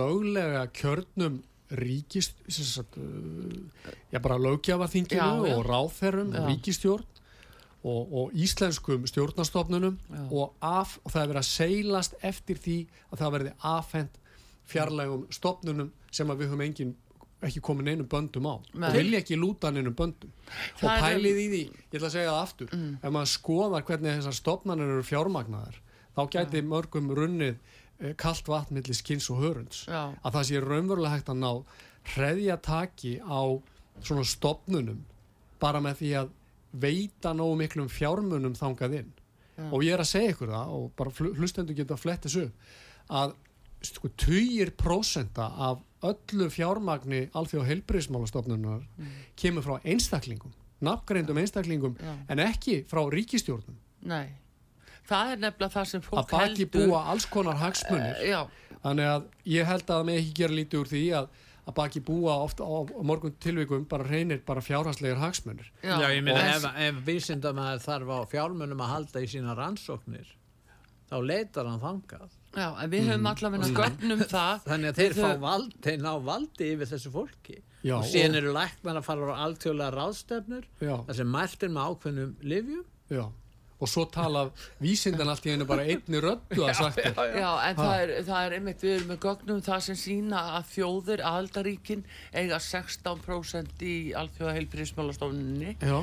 D: löglega kjörnum ríkist sagt, uh, já bara
B: já.
D: og ráðherrum
B: Já.
D: ríkistjórn og, og íslenskum stjórnastofnunum og, af, og það er verið að seilast eftir því að það verði afhent fjarlægum stofnunum sem að við höfum engin ekki komin einum böndum á. Og vilja ekki lúta einum böndum.
B: Það
D: og
B: er-
D: pælið í því, ég ætla að segja það aftur ef maður skoðar hvernig þessar stofnanir eru fjármagnaðar þá gæti mörgum runnið eh, kalt vatn milli skins og hörunds.
B: Já.
D: að það sé raunverulega hægt að ná hreðja taki á svona stofnunum bara með því að veita nógu miklum fjármunum þangað inn. Og ég er að segja ykkur það og bara hlustendur geta að fletta þessu að sko, tugir prósenta af öllu fjármagni alþjóð heilbriðismálastofnunar kemur frá einstaklingum nafngreindum einstaklingum
B: Já.
D: en ekki frá ríkistjórnum
B: Nei, það er nefnilega það sem
D: að
B: fólk
D: baki
B: heldur
D: búa alls konar hagsmunir
B: Já,
D: þannig að ég held að það með ekki gera lítið úr því að, að baki búa ofta á, morgun tilvikum bara reynir bara fjárhagslegar hagsmunir
B: já,
C: Já, ég meina
B: En-
C: ef, ef vísindamæður þarf á fjármunum að halda í sína rannsóknir þá leitar hann þangað.
B: Já, en við höfum allavega gögnum það
C: Þannig að þeir,
B: höfum-
C: vald, þeir ná valdi yfir þessu fólki.
D: Já,
C: og síðan
D: og-
C: eru læknar að fara á alþjóðlega ráðstefnur þar sem mælt er með ákveðnum livjum.
D: Já. Og svo tala vísindan allt í einu bara einni röddu að sagt er.
B: Já, en það er, það er einmitt, við erum með gögnum það sem sína að þjóðir, aðaldaríkin eiga 16% í alþjóða heilbríðismálastofuninni
D: Já.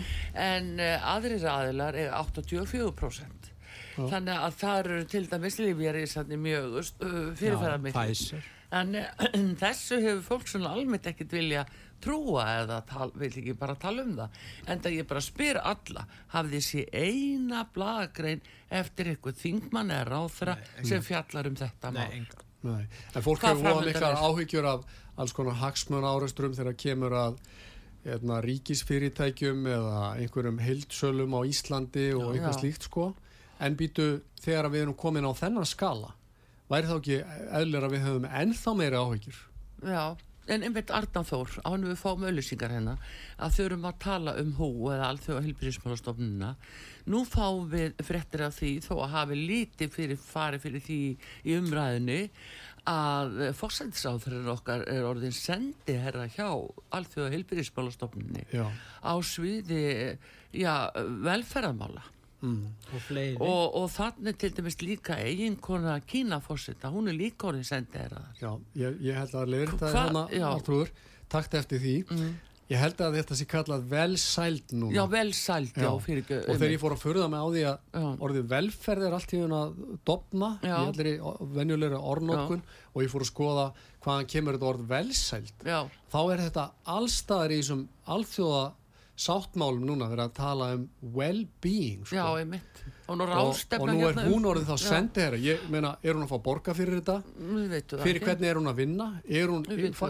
B: en uh, aðrir aðilar eiga 84% þannig að það eru til dæmis lífjari sannig mjög uh, fyrirferðar miklu en uh, þessu hefur fólk svona almennt ekkert vilja trúa eða tal, vil ekki bara tala um það en það ég bara spyr alla hafði þessi eina blagagrein eftir eitthvað þingmann eða ráðfra sem fjallar um þetta
C: Nei,
B: mál
C: enga.
D: Nei. en fólk hefur miklar
B: er?
D: áhyggjur af alls konar hagsmun áreisturum þegar kemur að eðna, ríkisfyrirtækjum eða einhverjum heildsölum á Íslandi og eitthvað
B: Já.
D: slíkt sko en býtu þegar við erum komin á þennan skala væri þá ekki eðlir að við höfum ennþá meiri áhyggjur
B: Já, en einmitt Arnan Þór, ánum við fáum auðlýsingar hérna, að þurfum að tala um hú eða alþjóða heilbyrðismálastofnuna. Nú fáum við fréttir af því, þó að hafi lítið fyrir fari fyrir því í umræðinu, að fórsættisáþurinn okkar er orðin sendi herra hjá alþjóða heilbyrðismálastofnunni
D: Já.
B: á sviði, já, velferðarmála.
C: Og fleiri.
B: Og, og þannig til dæmis líka eiginkona Kína fórsetta, hún er líka orðin sendi herra þar.
D: Já, ég, ég held að þetta
B: Hva-
D: hérna, takt eftir því ég held að þetta sé kallað velsæld núna
B: Já, vel sælt, já,
D: Já.
B: fyrir ekki.
D: og þegar ég fór að furða mig á því að
B: Já.
D: orðið velferð er allt í hún að dopna í
B: Já.
D: allir venjulegri orðnótkun og ég fór að skoða hvaðan kemur þetta orð velsæld
B: Já,
D: þá er þetta allstaðar í þessum alþjóða sáttmálum núna verið að tala um well-being
B: já,
D: sko.
B: einmitt. Og nú
D: og, nú er
B: hérna um-
D: hún orðið þá
B: Já.
D: sendi herra ég meina, er hún að fá borga fyrir þetta fyrir hvernig er hún að vinna er hún,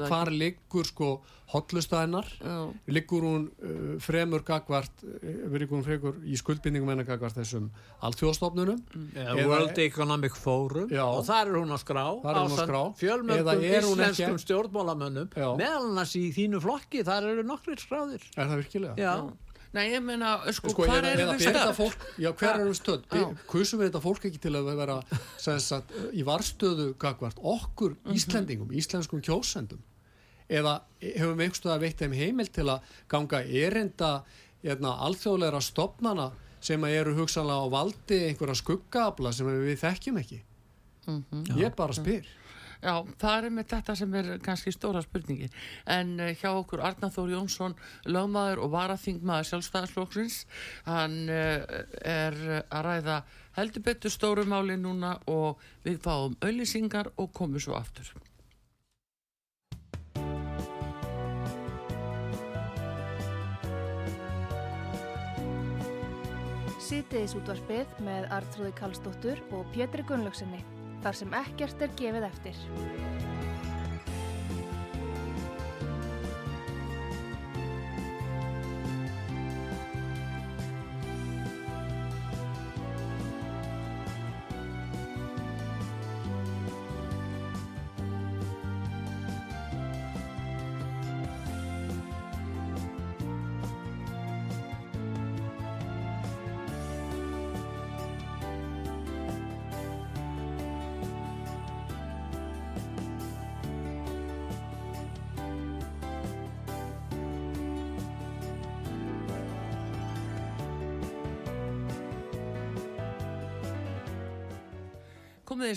D: hvar liggur sko hotlustæðinar
B: Já.
D: liggur hún uh, fremur gagvart, uh, fremur í skuldbindingum en að gagvart þessum alþjóðstofnunum
C: Ja,
D: Eða-
C: World Economic Forum
D: Já.
C: og þar er hún að skrá
D: að skrá. ekki-
C: íslenskum stjórnmálamönnum
D: Já.
C: meðal annars í þínu flokki, þar eru nokkrir skráðir
D: er það virkilega?
C: Já,
B: Nei, ég meina, sko,
D: Sko,
B: hvað er
D: þetta
B: stöð?
D: fólk, já, hver við stödd?
B: Já.
D: Kusum við þetta fólk ekki til að vera sem sagt, í varstöðu gagvart okkur
B: Mhm.
D: Íslendingum, íslenskum kjósendum eða hefum við einhverstuð að veitt þeim heimil til að ganga erinda hérna, alþjóðleira stopnana sem eru hugsanlega á valdi einhverja skuggaabla sem við þekkjum ekki
B: Mhm.
D: ég bara spyr
B: Já, það er með þetta sem er kannski stóra spurningi. En uh, hjá okkur Arnar Þór Jónsson, lögmaður og varaþingmaður sjálfstæðarsflokksins, hann uh, er að ræða heldur betur stóru máli núna og við fáum auðlýsingar og komum svo aftur.
A: Sýtiðis útvarpið með Artrúði Kallstóttur og Pétri Gunnlaugsinni. Þar sem ekkert er gefið eftir.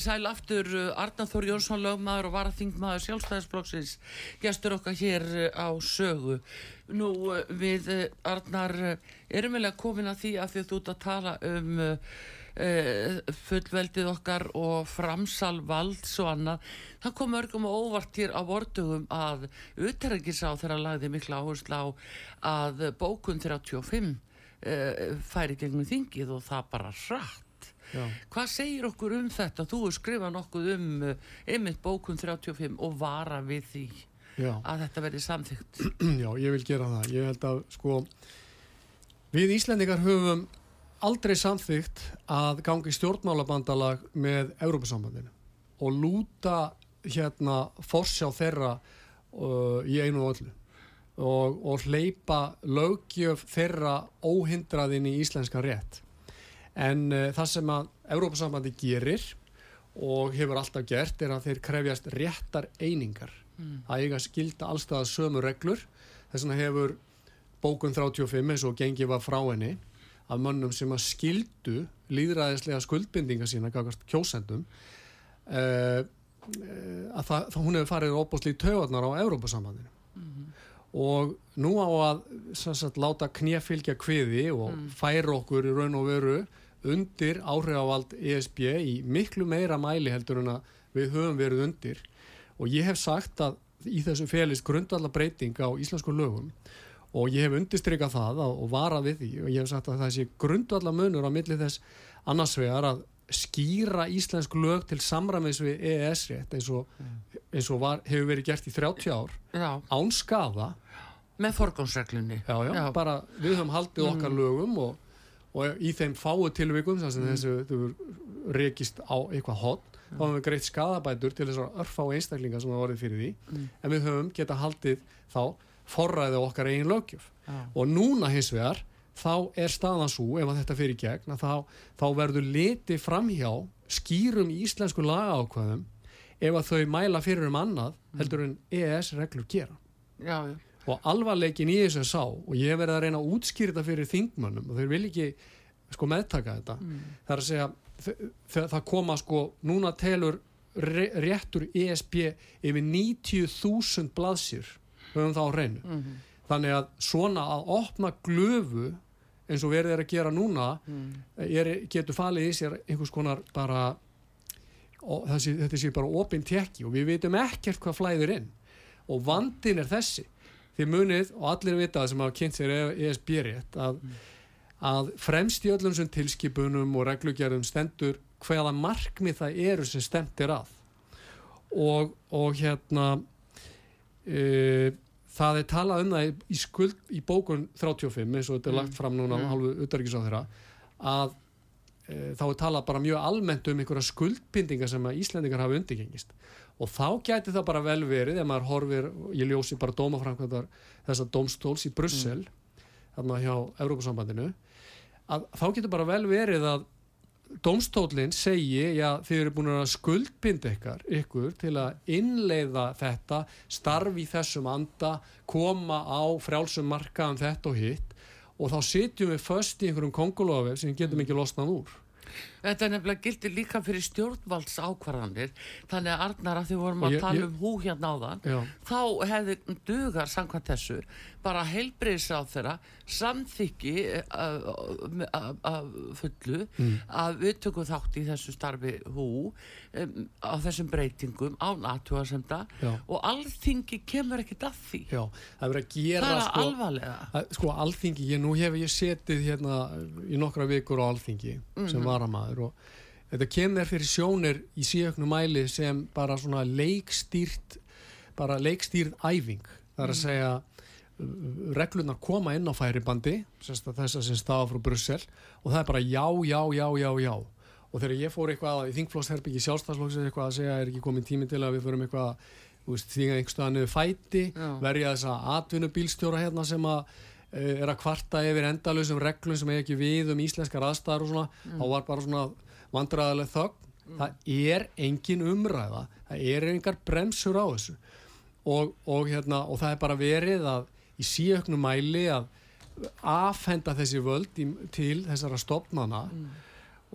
B: Komið sæl aftur, uh, Arnar Þór Jónsson lögmaður og varaþingmaður sjálfstæðisflokksins, gestur okkar hér uh, á sögu. Nú uh, við Arnar erum vel að komin að því að því að þú ert að tala um uh, fullveldið okkar og framsal valds og annað. Það kom örgum og óvart hér á vortugum að utæringisá þeirra lagði mikla áherslu á að bókun 35 uh, færi gegnum þingið og það bara hratt.
D: Já.
B: Hvað segir okkur um þetta? Þú hefur skrifað nokkuð um uh, einmitt bókun 35 og vara við því
D: Já.
B: að þetta verði samþygt.
D: Já, ég vil gera það. Ég held að sko við Íslendingar höfum aldrei samþygt að gangi stjórnmálabandalag með Európa-sambandinu og lúta hérna forsjá þeirra uh, í einu og öllu og, og hleypa löggjöf þeirra óhindraðin í íslenska rétt. En uh, það sem að Európa-sambandi gerir og hefur alltaf gert er að þeir krefjast réttar einingar. Að eiga skilda allstað sömu reglur. Þess vegna hefur bókun 35 eins og gengið var frá henni af mönnum sem að skildu líðræðislega skuldbindinga sína kjósendum uh, að það, það, hún hefur farið óbústlí töðarnar á Európa-sambandinu og nú á að sagt, láta knjafylgja kviði og færa okkur í raun og veru undir áhrifavald ESB í miklu meira mæli heldur en að við höfum verið undir. Og ég hef sagt að í þessu félist grundvallar breyting á íslensku lögum og ég hef undistrykað það að- og varað við því. Og ég hef sagt að það sé grundvallar munur á milli þess annars vegar að skýra íslensk lög til samræmis við EES-rétt eins og, eins og var, hefur verið gert í 30 ár
B: Já,
D: án skaða.
B: Með forgómsreglunni.
D: bara við höfum haldið okkar lögum og, og í þeim fáu tilvikum þar sem þessu þau rekist á eitthvað hot þá höfum við greitt skadabætur til þessar örfá einstaklinga sem hafa orðið fyrir því. En við höfum geta haldið þá forræði okkar eigin lögjöf
B: Já.
D: og núna hins vegar þá er staðan svo ef að þetta fyrir gegn að þá, þá verður litið framhjá skýrum íslensku lagaákvæðum ef að þau mæla fyrir um annað heldur en EES reglur gera.
B: Já, já.
D: Og alvarleikin í þessu sá og ég verið að reyna að útskýra þetta fyrir þingmönnum og þeir vil ekki sko meðtaka þetta. Það er að segja það koma sko núna telur réttur ESB yfir 90.000 blaðsýr höfum það á hreinu. Þannig að svona að opna glöfu eins og verið er að gera núna er, getur falið í sér einhvers konar bara og þessi, þetta sé bara opinn tekki og við veitum ekkert hvað flæðir inn. Og vandin er þessi þið munið og allir vita sem hafa kynnt sér ESB rétt að, að fremst í öllum sem tilskipunum og reglugerðum stendur hvaða markmið það eru sem stemt er að. Og, og hérna e, það er talað um það í, í skuld í bókun 35 eins og þetta er lagt fram núna mm. hálfu utarikis á þeirra að e, þá er talað bara mjög almennt um einhverja skuldbindingar sem að Íslendingar hafa undirgengist og þá gæti það bara vel verið ef maður horfir, ég ljósi bara dómaframkvæmdar þessar dómstóls í Brussel mm. þarna hjá Európa-sambandinu að þá getur bara vel verið að Dómstólinn segi, já þið eru búin að skuldbinda ykkar, ykkur til að innleiða þetta, starfi í þessum anda, koma á frjálsum markaðum þetta og hitt og þá sitjum við först í einhverjum kongulofið sem getum ekki losnað úr.
B: Þetta er nefnilega gildir líka fyrir stjórnvalds ákvarðanir þannig að Arnar að þið vorum að
D: ég,
B: tala
D: ég,
B: um hú hérna á þann
D: já.
B: þá hefði dugar samkvæmt þessu bara heilbreyðs á þeirra samþykki af fullu mm. að við tökum þátt í þessu starfi hú um, á þessum breytingum á natúarsemda og alþingi kemur ekkit að því
D: Já, það verður að gera
B: það er
D: sko,
B: alvarlega
D: að, sko alþingi, ég, nú hef ég setið hérna í nokkra vikur á alþingi mm -hmm. sem varamaður og þetta kemur fyrir sjónir í síöknu mæli sem bara svona leikstýrt bara leikstýrð æfing. Það er að segja reglunar koma inn á færibandi þess að sem staða frá Brussel og það er bara já, já, já, já, já. Og þegar ég fór eitthvað í þingflósherbyggi sjálfstafslóksins eitthvað að segja er ekki komin tími til að við förum eitthvað því að einhverstaðan niður fæti verja þess að atvinnubílstjóra hérna sem að er að kvarta yfir endalösum reglum sem er ekki við um íslenskar aðstæðar og svona, mm. þá var bara svona vandræðileg þögn, mm. það er engin umræða, það er engar bremsur á þessu og, og, hérna, og það er bara verið að í síöknum mæli að afhenda þessi völd í, til þessara stopnana mm.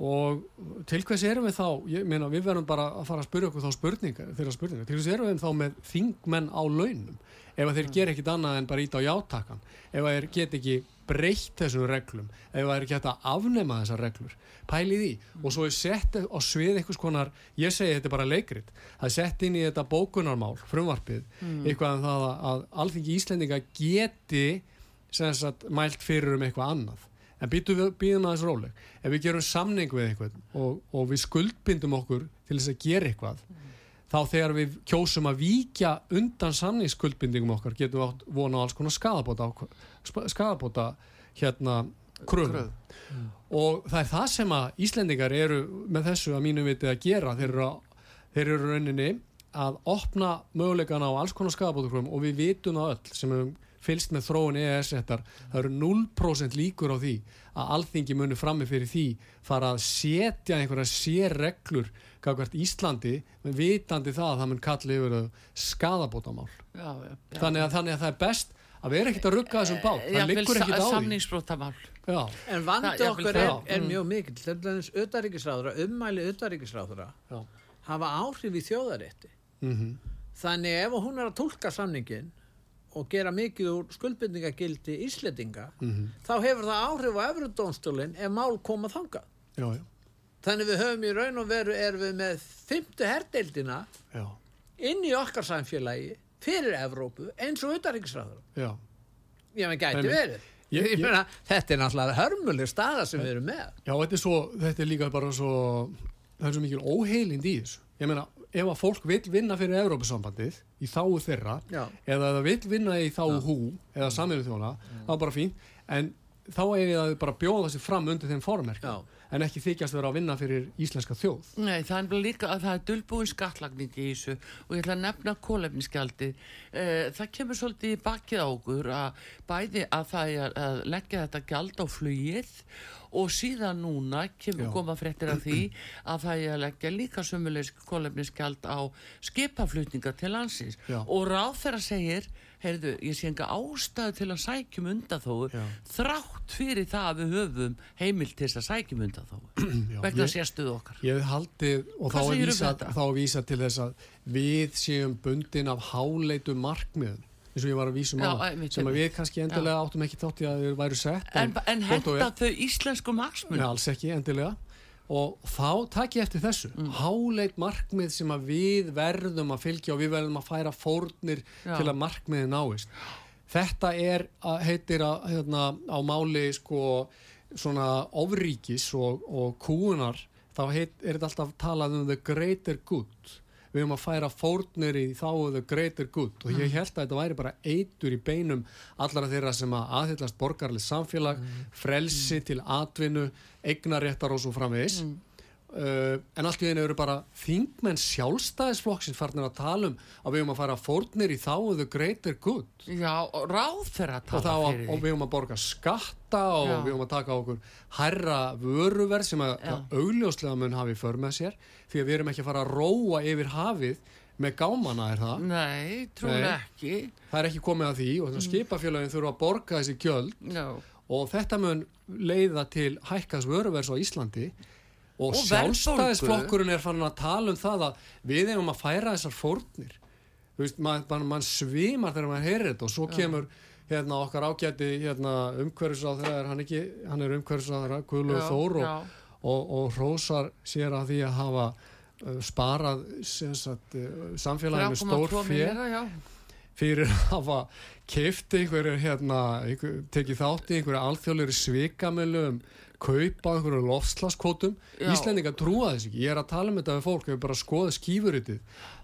D: og til hvers erum við þá ég meina við verðum bara að fara að spyrja okkur þá spurningar, þeirra spurningar, til hvers erum við þá með þingmenn á launum ef þeir ger ekkit annað en bara ít á játakan ef þeir get ekki breytt þessum reglum, ef þeir geta afnema þessar reglur, pælið í. Og svo er sett á svið einhvers konar ég segi þetta er bara leikrit það er sett inn í þetta bókunarmál, frumvarpið mm. eitthvað um það að alþingi Íslendinga geti sagt, mælt fyrir um eitthvað annað. En býðum að þessu róleg. Ef við gerum samning við eitthvað og, og við skuldbindum okkur til þess að gera eitthvað mm þá þegar við kjósum að víkja undan sanningsskuldbindingum okkar getum við átt vona á alls konar skadabóta skadabóta hérna kröðum mm. og það er það sem að Íslendingar eru með þessu að mínu viti að gera. Þeir eru, að, þeir eru rauninni að opna möguleikana á alls konar skadabóta kröðum og við vitum það öll sem hefum fylst með þróun EES-réttar það eru 0% líkur á því að alþingi muni frammi fyrir því fara að setja einhverja sérreglur kakvært Íslandi með vitandi það að það mun kalli yfir skadabótamál já, já, já. Þannig, að, þannig að það er best að við erum ekkert að rugga þessum bát. Það liggur ekkert á
B: því.
C: En vandi okkur er, er mm. mjög mikil þess auðaríkisráðura ummæli auðaríkisráðura hafa áhrif í þjóðarétti. Mm -hmm. þannig ef hún er að tólka samningin og gera mikið úr skuldbindingagildi íslettinga mm -hmm. þá hefur það áhrif á öfrudónstólinn ef mál koma þanga já, já. þannig við höfum í raun og veru er við með fymtu herdeildina já. inn í okkar samfélagi fyrir Evrópu eins og utanriksræður ég með gæti verið. Ég, ég meina, þetta er náttúrulega hörmuleg staða sem við erum með.
D: Já þetta er, svo, þetta er líka bara svo það er svo mikil óheilind í þessu. Ég meina ef að fólk vil vinna fyrir Európa-sambandið í þáu þeirra Já. eða það vil vinna í þáu hú eða samilu þjóna, það er bara fín en þá er það bara bjóða þessi fram undir þeim formerkjum en ekki þykjast vera að vinna fyrir íslenska þjóð.
B: Nei, það er líka að það er dölbúin skattlagning í þessu og ég ætla að nefna kólefnisgjaldi eh, það kemur svolítið í bakið á okkur að bæði að það er að leggja þetta gjald á flugið og síðan núna kemur koma fréttir af því að það er að leggja líka sömulegs kólefniskjald á skipaflutninga til landsins. Já. og ráð þeirra segir heyrðu, ég sé enga ástæðu til að sækjum undan þó þrátt fyrir það að við höfum heimil til þess að sækjum undan þó vegna sérstuðu okkar.
D: Ég hef haldið og þá vísa, þá er vísa til þess að við séum bundin af háleitu markmiðum eins og ég var að vísum á sem að við kannski endilega já. áttum ekki þátt í að þau væru sett
B: En, en, en henda þau íslensku marksmun?
D: Nei, alls ekki endilega og þá takk ég eftir þessu mm. háleit markmið sem að við verðum að fylgja og við verðum að færa fórnir já. til að markmiði náist þetta er, heitir að, hérna, á máli sko svona ofríkis og, og kúunar þá heit, er þetta alltaf talað um the greater good við höfum að færa fórnir í þá the greater good. Og ég held að þetta væri bara eitur í beinum allara þeirra sem að aðhyllast borgarlið samfélag, frelsi til atvinnu, eignaréttar og svo framvegis Uh, en allt í einu eru bara þingmenn sjálfstæðisflokksins farnir að tala um að við höfum að fara fórnir í þá the greater good.
B: Já, og ráð þeirra að
D: og,
B: tala
D: að-
B: fyrir
D: og við höfum að borga skatta og
B: Já.
D: við höfum að taka okkur hærra vöruverð sem að, að augljóslega mun hafi för með sér því að við erum ekki að fara að róa yfir hafið með gámana er það?
B: Nei,
D: Nei.
B: ekki.
D: Það er ekki komið að því og
B: Mm.
D: skipafélagin þurfa að borga þessi gjöld.
B: Já,
D: og þetta mun leiða til hækkas vöruverðs á Íslandi og,
B: Og
D: sjálfstæðisflokkurinn er farin að tala um það að við eigum að færa þessar fórnir. Veist, mann man, man svimar þegar maður heyrir þetta og svo kemur hérna okkar ágæti hérna, umhverfisáþra, er hann hann er umhverfisáþra, Guðlur
B: Já,
D: Þór og, og, og hrósar sér að því að hafa uh, sparað sagt, uh, samfélagi með stór
B: 3,2
D: fjö
B: milljarða, já.
D: fyrir að hafa kefti einhverju hérna, einhver, tekið þátt í einhverju alþjóðleiri svikamölu um kaupa einhverju lofslaskvotum
B: Já.
D: Íslendinga trúa þess ekki, ég er að tala um þetta við fólk, við bara skoða skífuritið.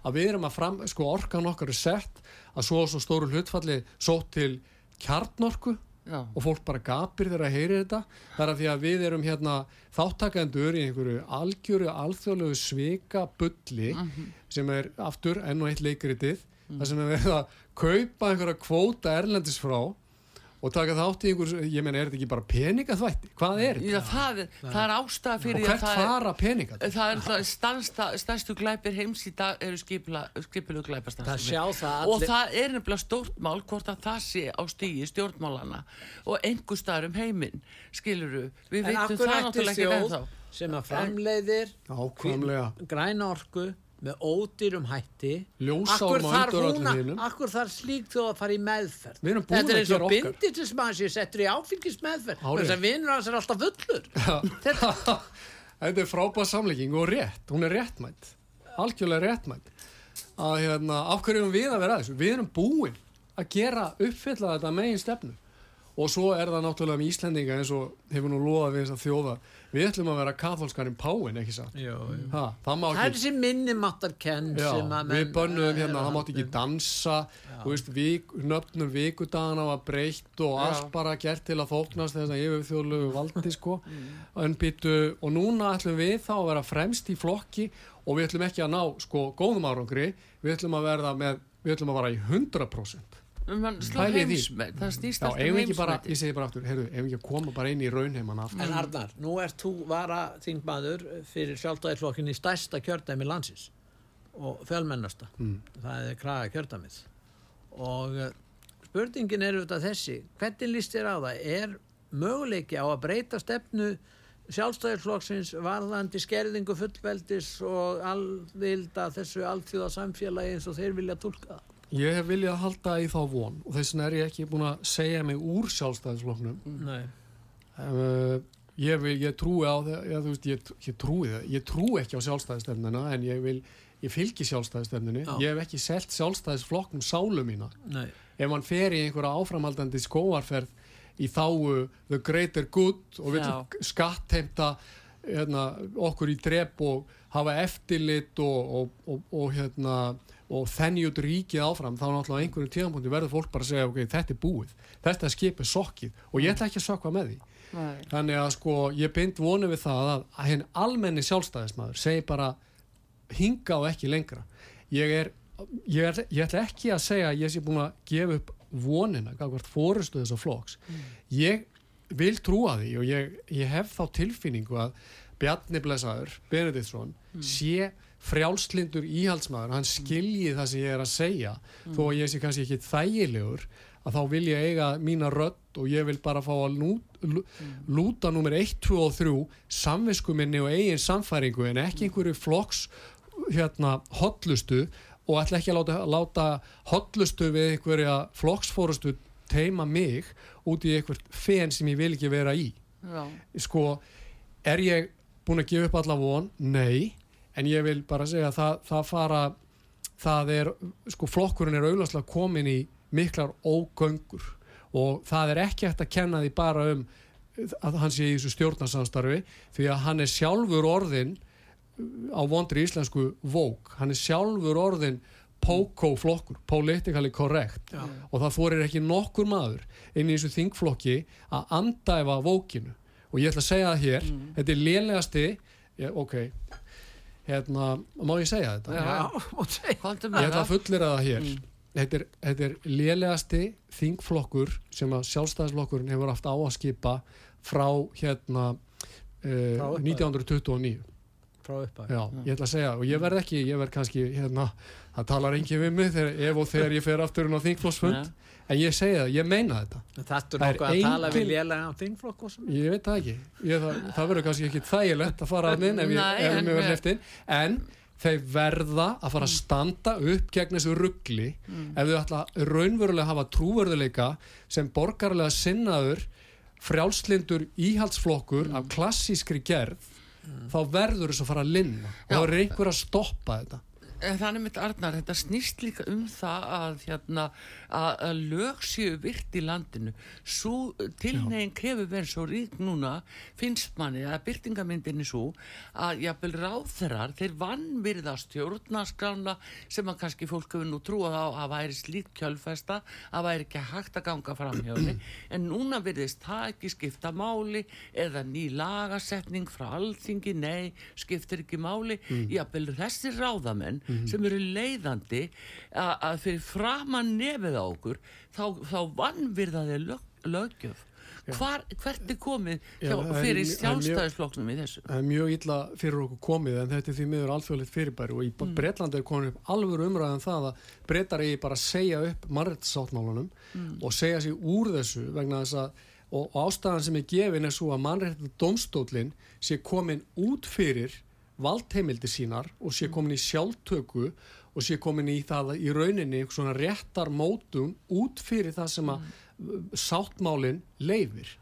D: Að við erum að fram, sko orkan okkar er sett að svo og svo stóru hlutfalli sótt til kjarnorku
B: Já.
D: og fólk bara gapir þegar að heyri þetta. Það er að því að við erum hérna þáttakendur í einhverju algjöru alþjóðlegu svika bulli sem er aftur enn og eitt leikritið þar sem er verið að kaupa einhverja kvóta erlendis frá og taka þátt í einhverju, ég meina er þetta ekki bara peningaþvætti, hvað er þetta?
B: Það, það er ástæða
D: og
B: fyrir því
D: hvert
B: er,
D: fara peningat?
B: það er það stærstu glæpir heims í dag eru skipilu glæpastar
C: Það sjá það
B: og það er nefnilega stórt mál hvort að það sé á stígi stjórnmálana og einhver staðar um heiminn skiluru, við
C: En
B: veitum það náttúrulega ekki
C: sem að framleiðir
D: Ákvæmlega.
C: Með ódýrum hætti. Akkur þarf
D: undir
C: hún
D: öllum
C: að-
D: hinum.
C: akkur þarf slík þjóð að fara í meðferð?
D: Við erum búin
C: þetta er eins og
D: gera okkar.
C: bindi sem settur í áfengis meðferð þess að vinnur hans er alltaf fullur.
D: Þetta þetta er frábæð samlegging og rétt, hún er réttmætt algjörlega réttmætt að hérna, af hverju erum við að vera að þessu? Við erum búin að gera uppfylla þetta megin stefnu og svo er það náttúrulega með Íslendinga eins og hefur nú loðað við þess að þjóða. Við ætlum að vera katholskarinn páin, ekki satt? Ha, það má
C: það er þessi að
D: við bönnuðum hérna, það mátti ekki dansa. Þú veist, vik, nöfnum vikudagana var breytt og allt bara gert til að þóknast þess að yfirþjóðlegu valdi sko,
C: Mm.
D: en býtu og núna ætlum við þá að vera fremst í flokki og við ætlum ekki að ná sko góðum árangri, við ætlum að verða með, við ætlum að vera í 100%
B: um hann slá heimsmet það snýst
D: Já,
B: allt
D: eigum
B: um
D: við ekki bara,
B: heimsmeti
D: ég segi bara aftur, við ekki að koma bara inn í raunheimann aftur?
C: En Arnar, nú ert þú vara þingmaður fyrir sjálfstæðisflokkin í stærsta kjördæmi landsins og fjölmennasta.
D: Mm.
C: það er kraga kjördæmið. Og uh, spurningin er auðvitað þessi hvernig líst þér á það? Er möguleiki á að breyta stefnu sjálfstæðisflokksins varðandi skerðingu fullveldis og alvilda þessu alþjóða samfélagi eins og þeir vilja tólka það
D: Ég hef viljað halda í þá von og þess vegna er ég ekki búin að segja mig úr sjálfstæðisflokknum
C: Nei.
D: Uh, ég, vil, ég trúi á það ég, veist, ég, ég trúi það, ég trúi ekki á sjálfstæðistefnuna en ég vil ég fylgi sjálfstæðistefnunni,
C: Já.
D: ég hef ekki selt sjálfstæðisflokknum sálu mína
C: Nei.
D: ef hann fer í einhverja áframhaldandi skóarferð í þáu the greater good og vil skattheimta hérna, okkur í drep og hafa eftirlit og, og, og, og hérna og þenni út ríkið áfram þá náttúrulega á einhverjum tíðanpunkti verður fólk bara að segja ok, þetta er búið, þetta skip er sokkið. Og ég ætla ekki að sökva með því.
B: Nei.
D: þannig að sko ég bind vonu við það að, að henn almenni sjálfstæðismæður segi bara hinga og ekki lengra. Ég er, ég, er, ég ætla ekki að segja að ég sé búin að gefa upp vonina gafkvært fórustu þessa flokks. Ég vil trúa því og ég, ég hef þá tilfinningu að Bjarni Blesaður, Benediktsson sé frjálslindur íhaldsmaður hann skilji það sem ég er að segja þó að ég sé kannski ekki þægilegur að þá vil ég eiga mína rödd og ég vil bara fá að lú, lú, lúta nummer 1, 2 og 3 samviskuminni og eigin samfæringu en ekki einhverju flokks hérna hotlustu og ætla ekki að láta, láta hotlustu við einhverja flokksfórustu teima mig út í einhvert fen sem ég vil ekki vera í
B: Já.
D: sko, er ég búin að gefa upp alla von? Nei en ég vil bara segja að það, það fara það er, sko flokkurinn er auðvarslega komin í miklar ógöngur. Og það er ekki hægt að kenna því bara um að hann sé í þessu stjórnarsamstarfi því að hann er sjálfur orðin á vondri íslensku vók, hann er sjálfur orðin POCO-flokkur, politically correct.
C: Já.
D: og það fórir ekki nokkur maður inn í þessu þingflokki að andæfa vókinu. Og ég ætla að segja það hér þetta er lélegasti ég, ok, hérna má ég segja þetta?
B: Já.
C: Já, og segja.
B: Komdu
D: Ég
B: með
D: ætla að
B: það.
D: fullera það hér þetta, er, þetta er lélegasti þingflokkur sem að sjálfstæðisflokkurinn hefur haft á að skipa frá hérna
C: Frá
D: uh,
C: upphafi.
D: 1929
C: Frá upphæð.
D: Já, ég ætla að segja og ég verð ekki, ég verð kannski hérna, það talar engin við mig þegar, ef og þegar ég fer aftur inn á þingflokksfund en ég segi það, ég meina þetta.
C: Þetta er nokkuð að tala við
D: engin-
C: lélega um þingflokk og svona.
D: ég veit það ekki, ég, það, það verður kannski ekki þægilegt að fara að inn ef ég, verður inn. En þeir verða að fara að standa upp gegn þessu ruggli ef þau ætla raunverulega að hafa trúverðuleika sem borgarlega sinnaður frjálslindur íhaldsflokkur af klassískri gerð þá verður þess að fara að linna. Og þá er einhver að stoppa þetta
B: Þannig mitt Arnar, þetta snýst líka um það að, hérna, að, að lög séu virt í landinu. Svo tilnegin hefur verið svo rík núna, finnst manni að byrtingamyndinni svo að jafnvel ráþerar, þeir vannvirða stjórnaskrána sem að kannski fólk hefur nú trúað á að væri slík kjölfesta, að væri ekki hægt að ganga fram hjá henni. En núna virðist það ekki skipta máli eða ný lagasetning frá alþingi, nei, skiptir ekki máli. Jafnvel þessir ráðamenn sem eru leiðandi að, fyrir framan nefið á okkur þá, þá vannvirða þeir lög, löggjöf. Hvar, hvert er komið hjá,
D: Já,
B: fyrir sjálfstæðisflokknum í þessu?
D: það er mjög illa fyrir okkur komið en þetta er því miður alþjóðlegt fyrirbæri og í mm. Breitlandi er komin upp alveg umræðan það að breytar eigi bara að segja upp mannrættisáttmálunum og segja sig úr þessu vegna þess að og, og ástæðan sem er gefin er svo að mannrættið domstólinn sé komin út fyrir valdheimildi sínar og sé komin í sjálftöku og sé komin í það að í rauninni svona réttar mótum út fyrir það sem að mm. sáttmálinn leifir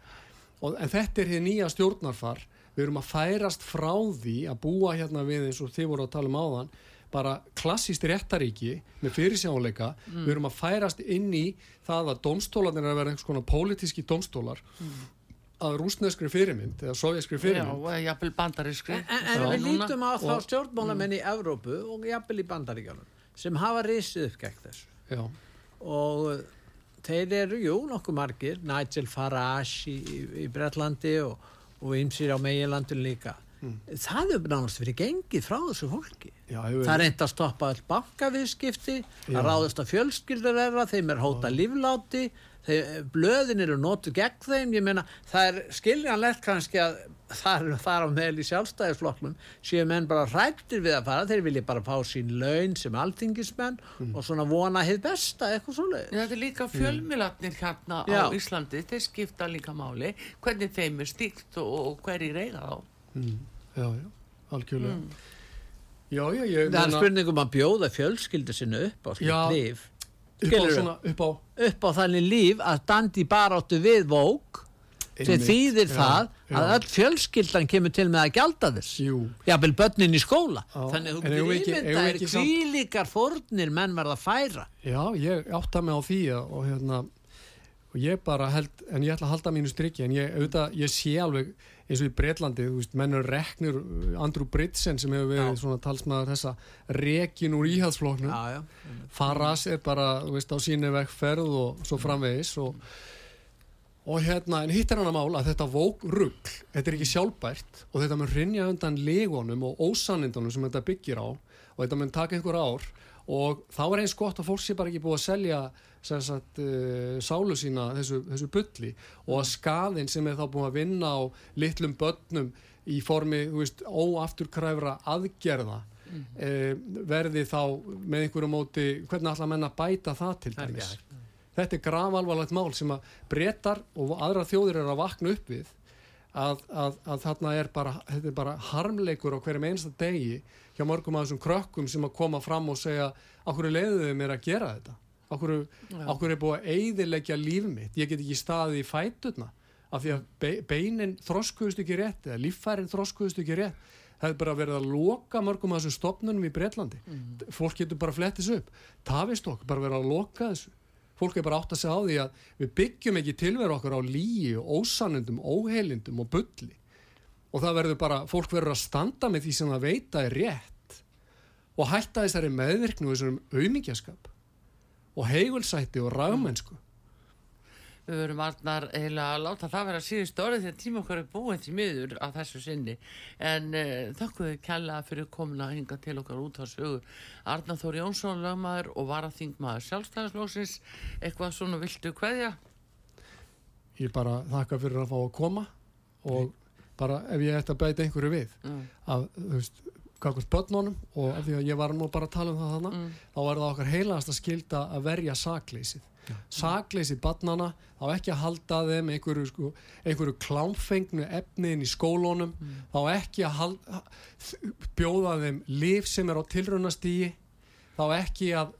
D: og, en þetta er hér nýja stjórnarfar. Við erum að færast frá því að búa hérna við eins og þið voru að tala um áðan bara klassíst réttaríki með fyrirsjáleika, við erum að færast inn í það að domstólarnir er að vera einhvers konar pólitíski domstólar að rúsneskri fyrirmynd eða sovjaskri
B: Já,
D: fyrirmynd
B: og jafnvel bandarískri.
C: En, en við lítum á þá stjórnmálamenn í Evrópu og jafnvel í Bandaríkjanum sem hafa risið upp gegn þessu.
D: Já,
C: Og þeir eru, jú, nokkuð margir, Nigel Farage í, í, Bretlandi og, og ymsir á meginlandun líka. Það hefur nánast verið gengið frá þessu fólki.
D: já,
C: Það er reynd að stoppa all bankaviðskipti, að ráðast að fjölskyldur þeirra, þeim er hóta lífláti, þeir, blöðin eru notu gegn þeim, ég meina það er skiljanlegt kannski að þar, þar á meðal í sjálfstæðisflokknum séu menn bara hrættir við að fara, þeir vilja bara fá sín laun sem alþingismenn og svona vona hið besta, eitthvað svoleiðis.
B: Já, þetta er líka fjölmiðlarnir hérna
C: Já.
B: á Íslandi, þeir skipta líka máli, hvernig þeim er stíkt og, og hverjir eiga þá.
D: Mm, já, já, algjörlega. Já, já, ég
C: Það er spurningum að bjóða fjölskyldu sinni upp á
D: Já.
C: slíkt líf,
D: upp á svona, upp á
C: upp á þannig líf að standi bara áttu við vók sem þýðir
D: já,
C: það að
D: já.
C: öll fjölskyldan kemur til með að gjalda þess.
D: Jú,
C: jafnvel börnin í skóla.
D: Já,
C: þannig að þú
D: samt-
C: kvílíkar fórnir menn verða að færa.
D: Já, ég átta mig á því og hérna og ég bara held, en ég ætla að halda mínu strikki en ég, auðvitað, ég sé alveg eins og í Breitlandi, þú veist, menn eru reknur Andrew Britsen sem hefur verið
C: Já.
D: svona talsmaður þessa rekin úr íhaldsfloknum
C: já, já.
D: Faras er bara, þú veist, á síni vekkferð og svo framvegis og, og hérna, en hitt er hann að mála að þetta vók rugg, þetta er ekki sjálfbært og þetta mun rinja undan legonum og ósannindunum sem þetta byggir á og þetta mun taka einhver ár og þá er eins gott að fólk sé bara ekki búið að selja sagt, uh, sálu sína þessu, þessu bulli og að skaðin sem er þá búið að vinna á litlum börnum í formi, veist, óafturkræfra aðgerða mm. verði þá með einhverju móti, hvernig ætla menn að bæta það til dæmis? þetta er gravalvarlegt mál sem að breytar og aðra þjóðir eru að vakna upp við að, að, að þarna er bara, er bara harmleikur á hverjum einsta degi hjá mörgum af þessum krökkum sem að koma fram og segja okkur leiðu þau mér að gera þetta okkur, okkur er búið að eyðileggja líf mitt, ég get ekki staðið í fæturna af því að be, beinin þroskuðust ekki rétt eða líffærin þroskuðust ekki rétt. Það er bara verið að loka mörgum af þessum stopnunum í Breitlandi fólk getur bara flettist upp. Tafist okkur, bara verið að loka þessu. Fólk er bara átt að segja á því að við byggjum ekki tilveru okkur á líi og ósannundum, óheilindum og bulli. Og það verður bara, fólk verður að standa með því sem það veita er rétt og hætta þessari meðvirknu og þessum auðmingjaskap og heigulsætti og ragmennsku
B: Við verum eiginlega að láta það vera síðust orðið þegar tíma okkar er búin til miður af þessu sinni. En uh, þakkuðu kella fyrir komuna að hinga til okkar út á sögu. Arnar Þór Jónsson, lögmaður og varaþingmaður sjálfstæðarslóksins eitthvað svona viltu hverja?
D: Ég bara þakka fyrir að fá að koma og bara ef ég ætti að beita einhverju við
B: Mm.
D: að þú veist kakvist börnunum og af því að ég var nú bara að tala um það þannig
B: Mm.
D: þá er það okkar heilast að skilda að verja sakleysið. Sakleysið barnana þá ekki að halda þeim einhverju, sko, einhverju klámfengnu efniðin í skólunum þá ekki að halda, bjóða þeim líf sem er á tilraunastígi þá ekki að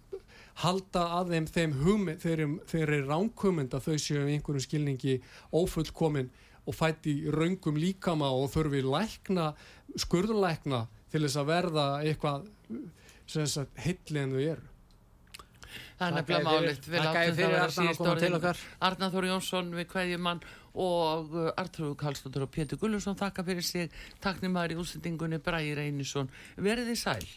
D: halda að þeim þeim hugmynd þeir, þeir eru ránkumynd að þau séu í einhverjum skilningi ófullkomin og fætti raungum líkama og þurfi lækna, skurðlækna til þess að verða eitthvað heilli en þau eru.
B: Það er nefnilega málitt
C: fyrir- þakka þér fyrir Arnar að koma til okkar.
B: Arnar Þór Jónsson við Kveðjumann og uh, Artur Kallstóttur og Pétur Gullusson þakka fyrir sig. Taknum maður í útsendingunni Bræði Reynisson. Verið þið sæl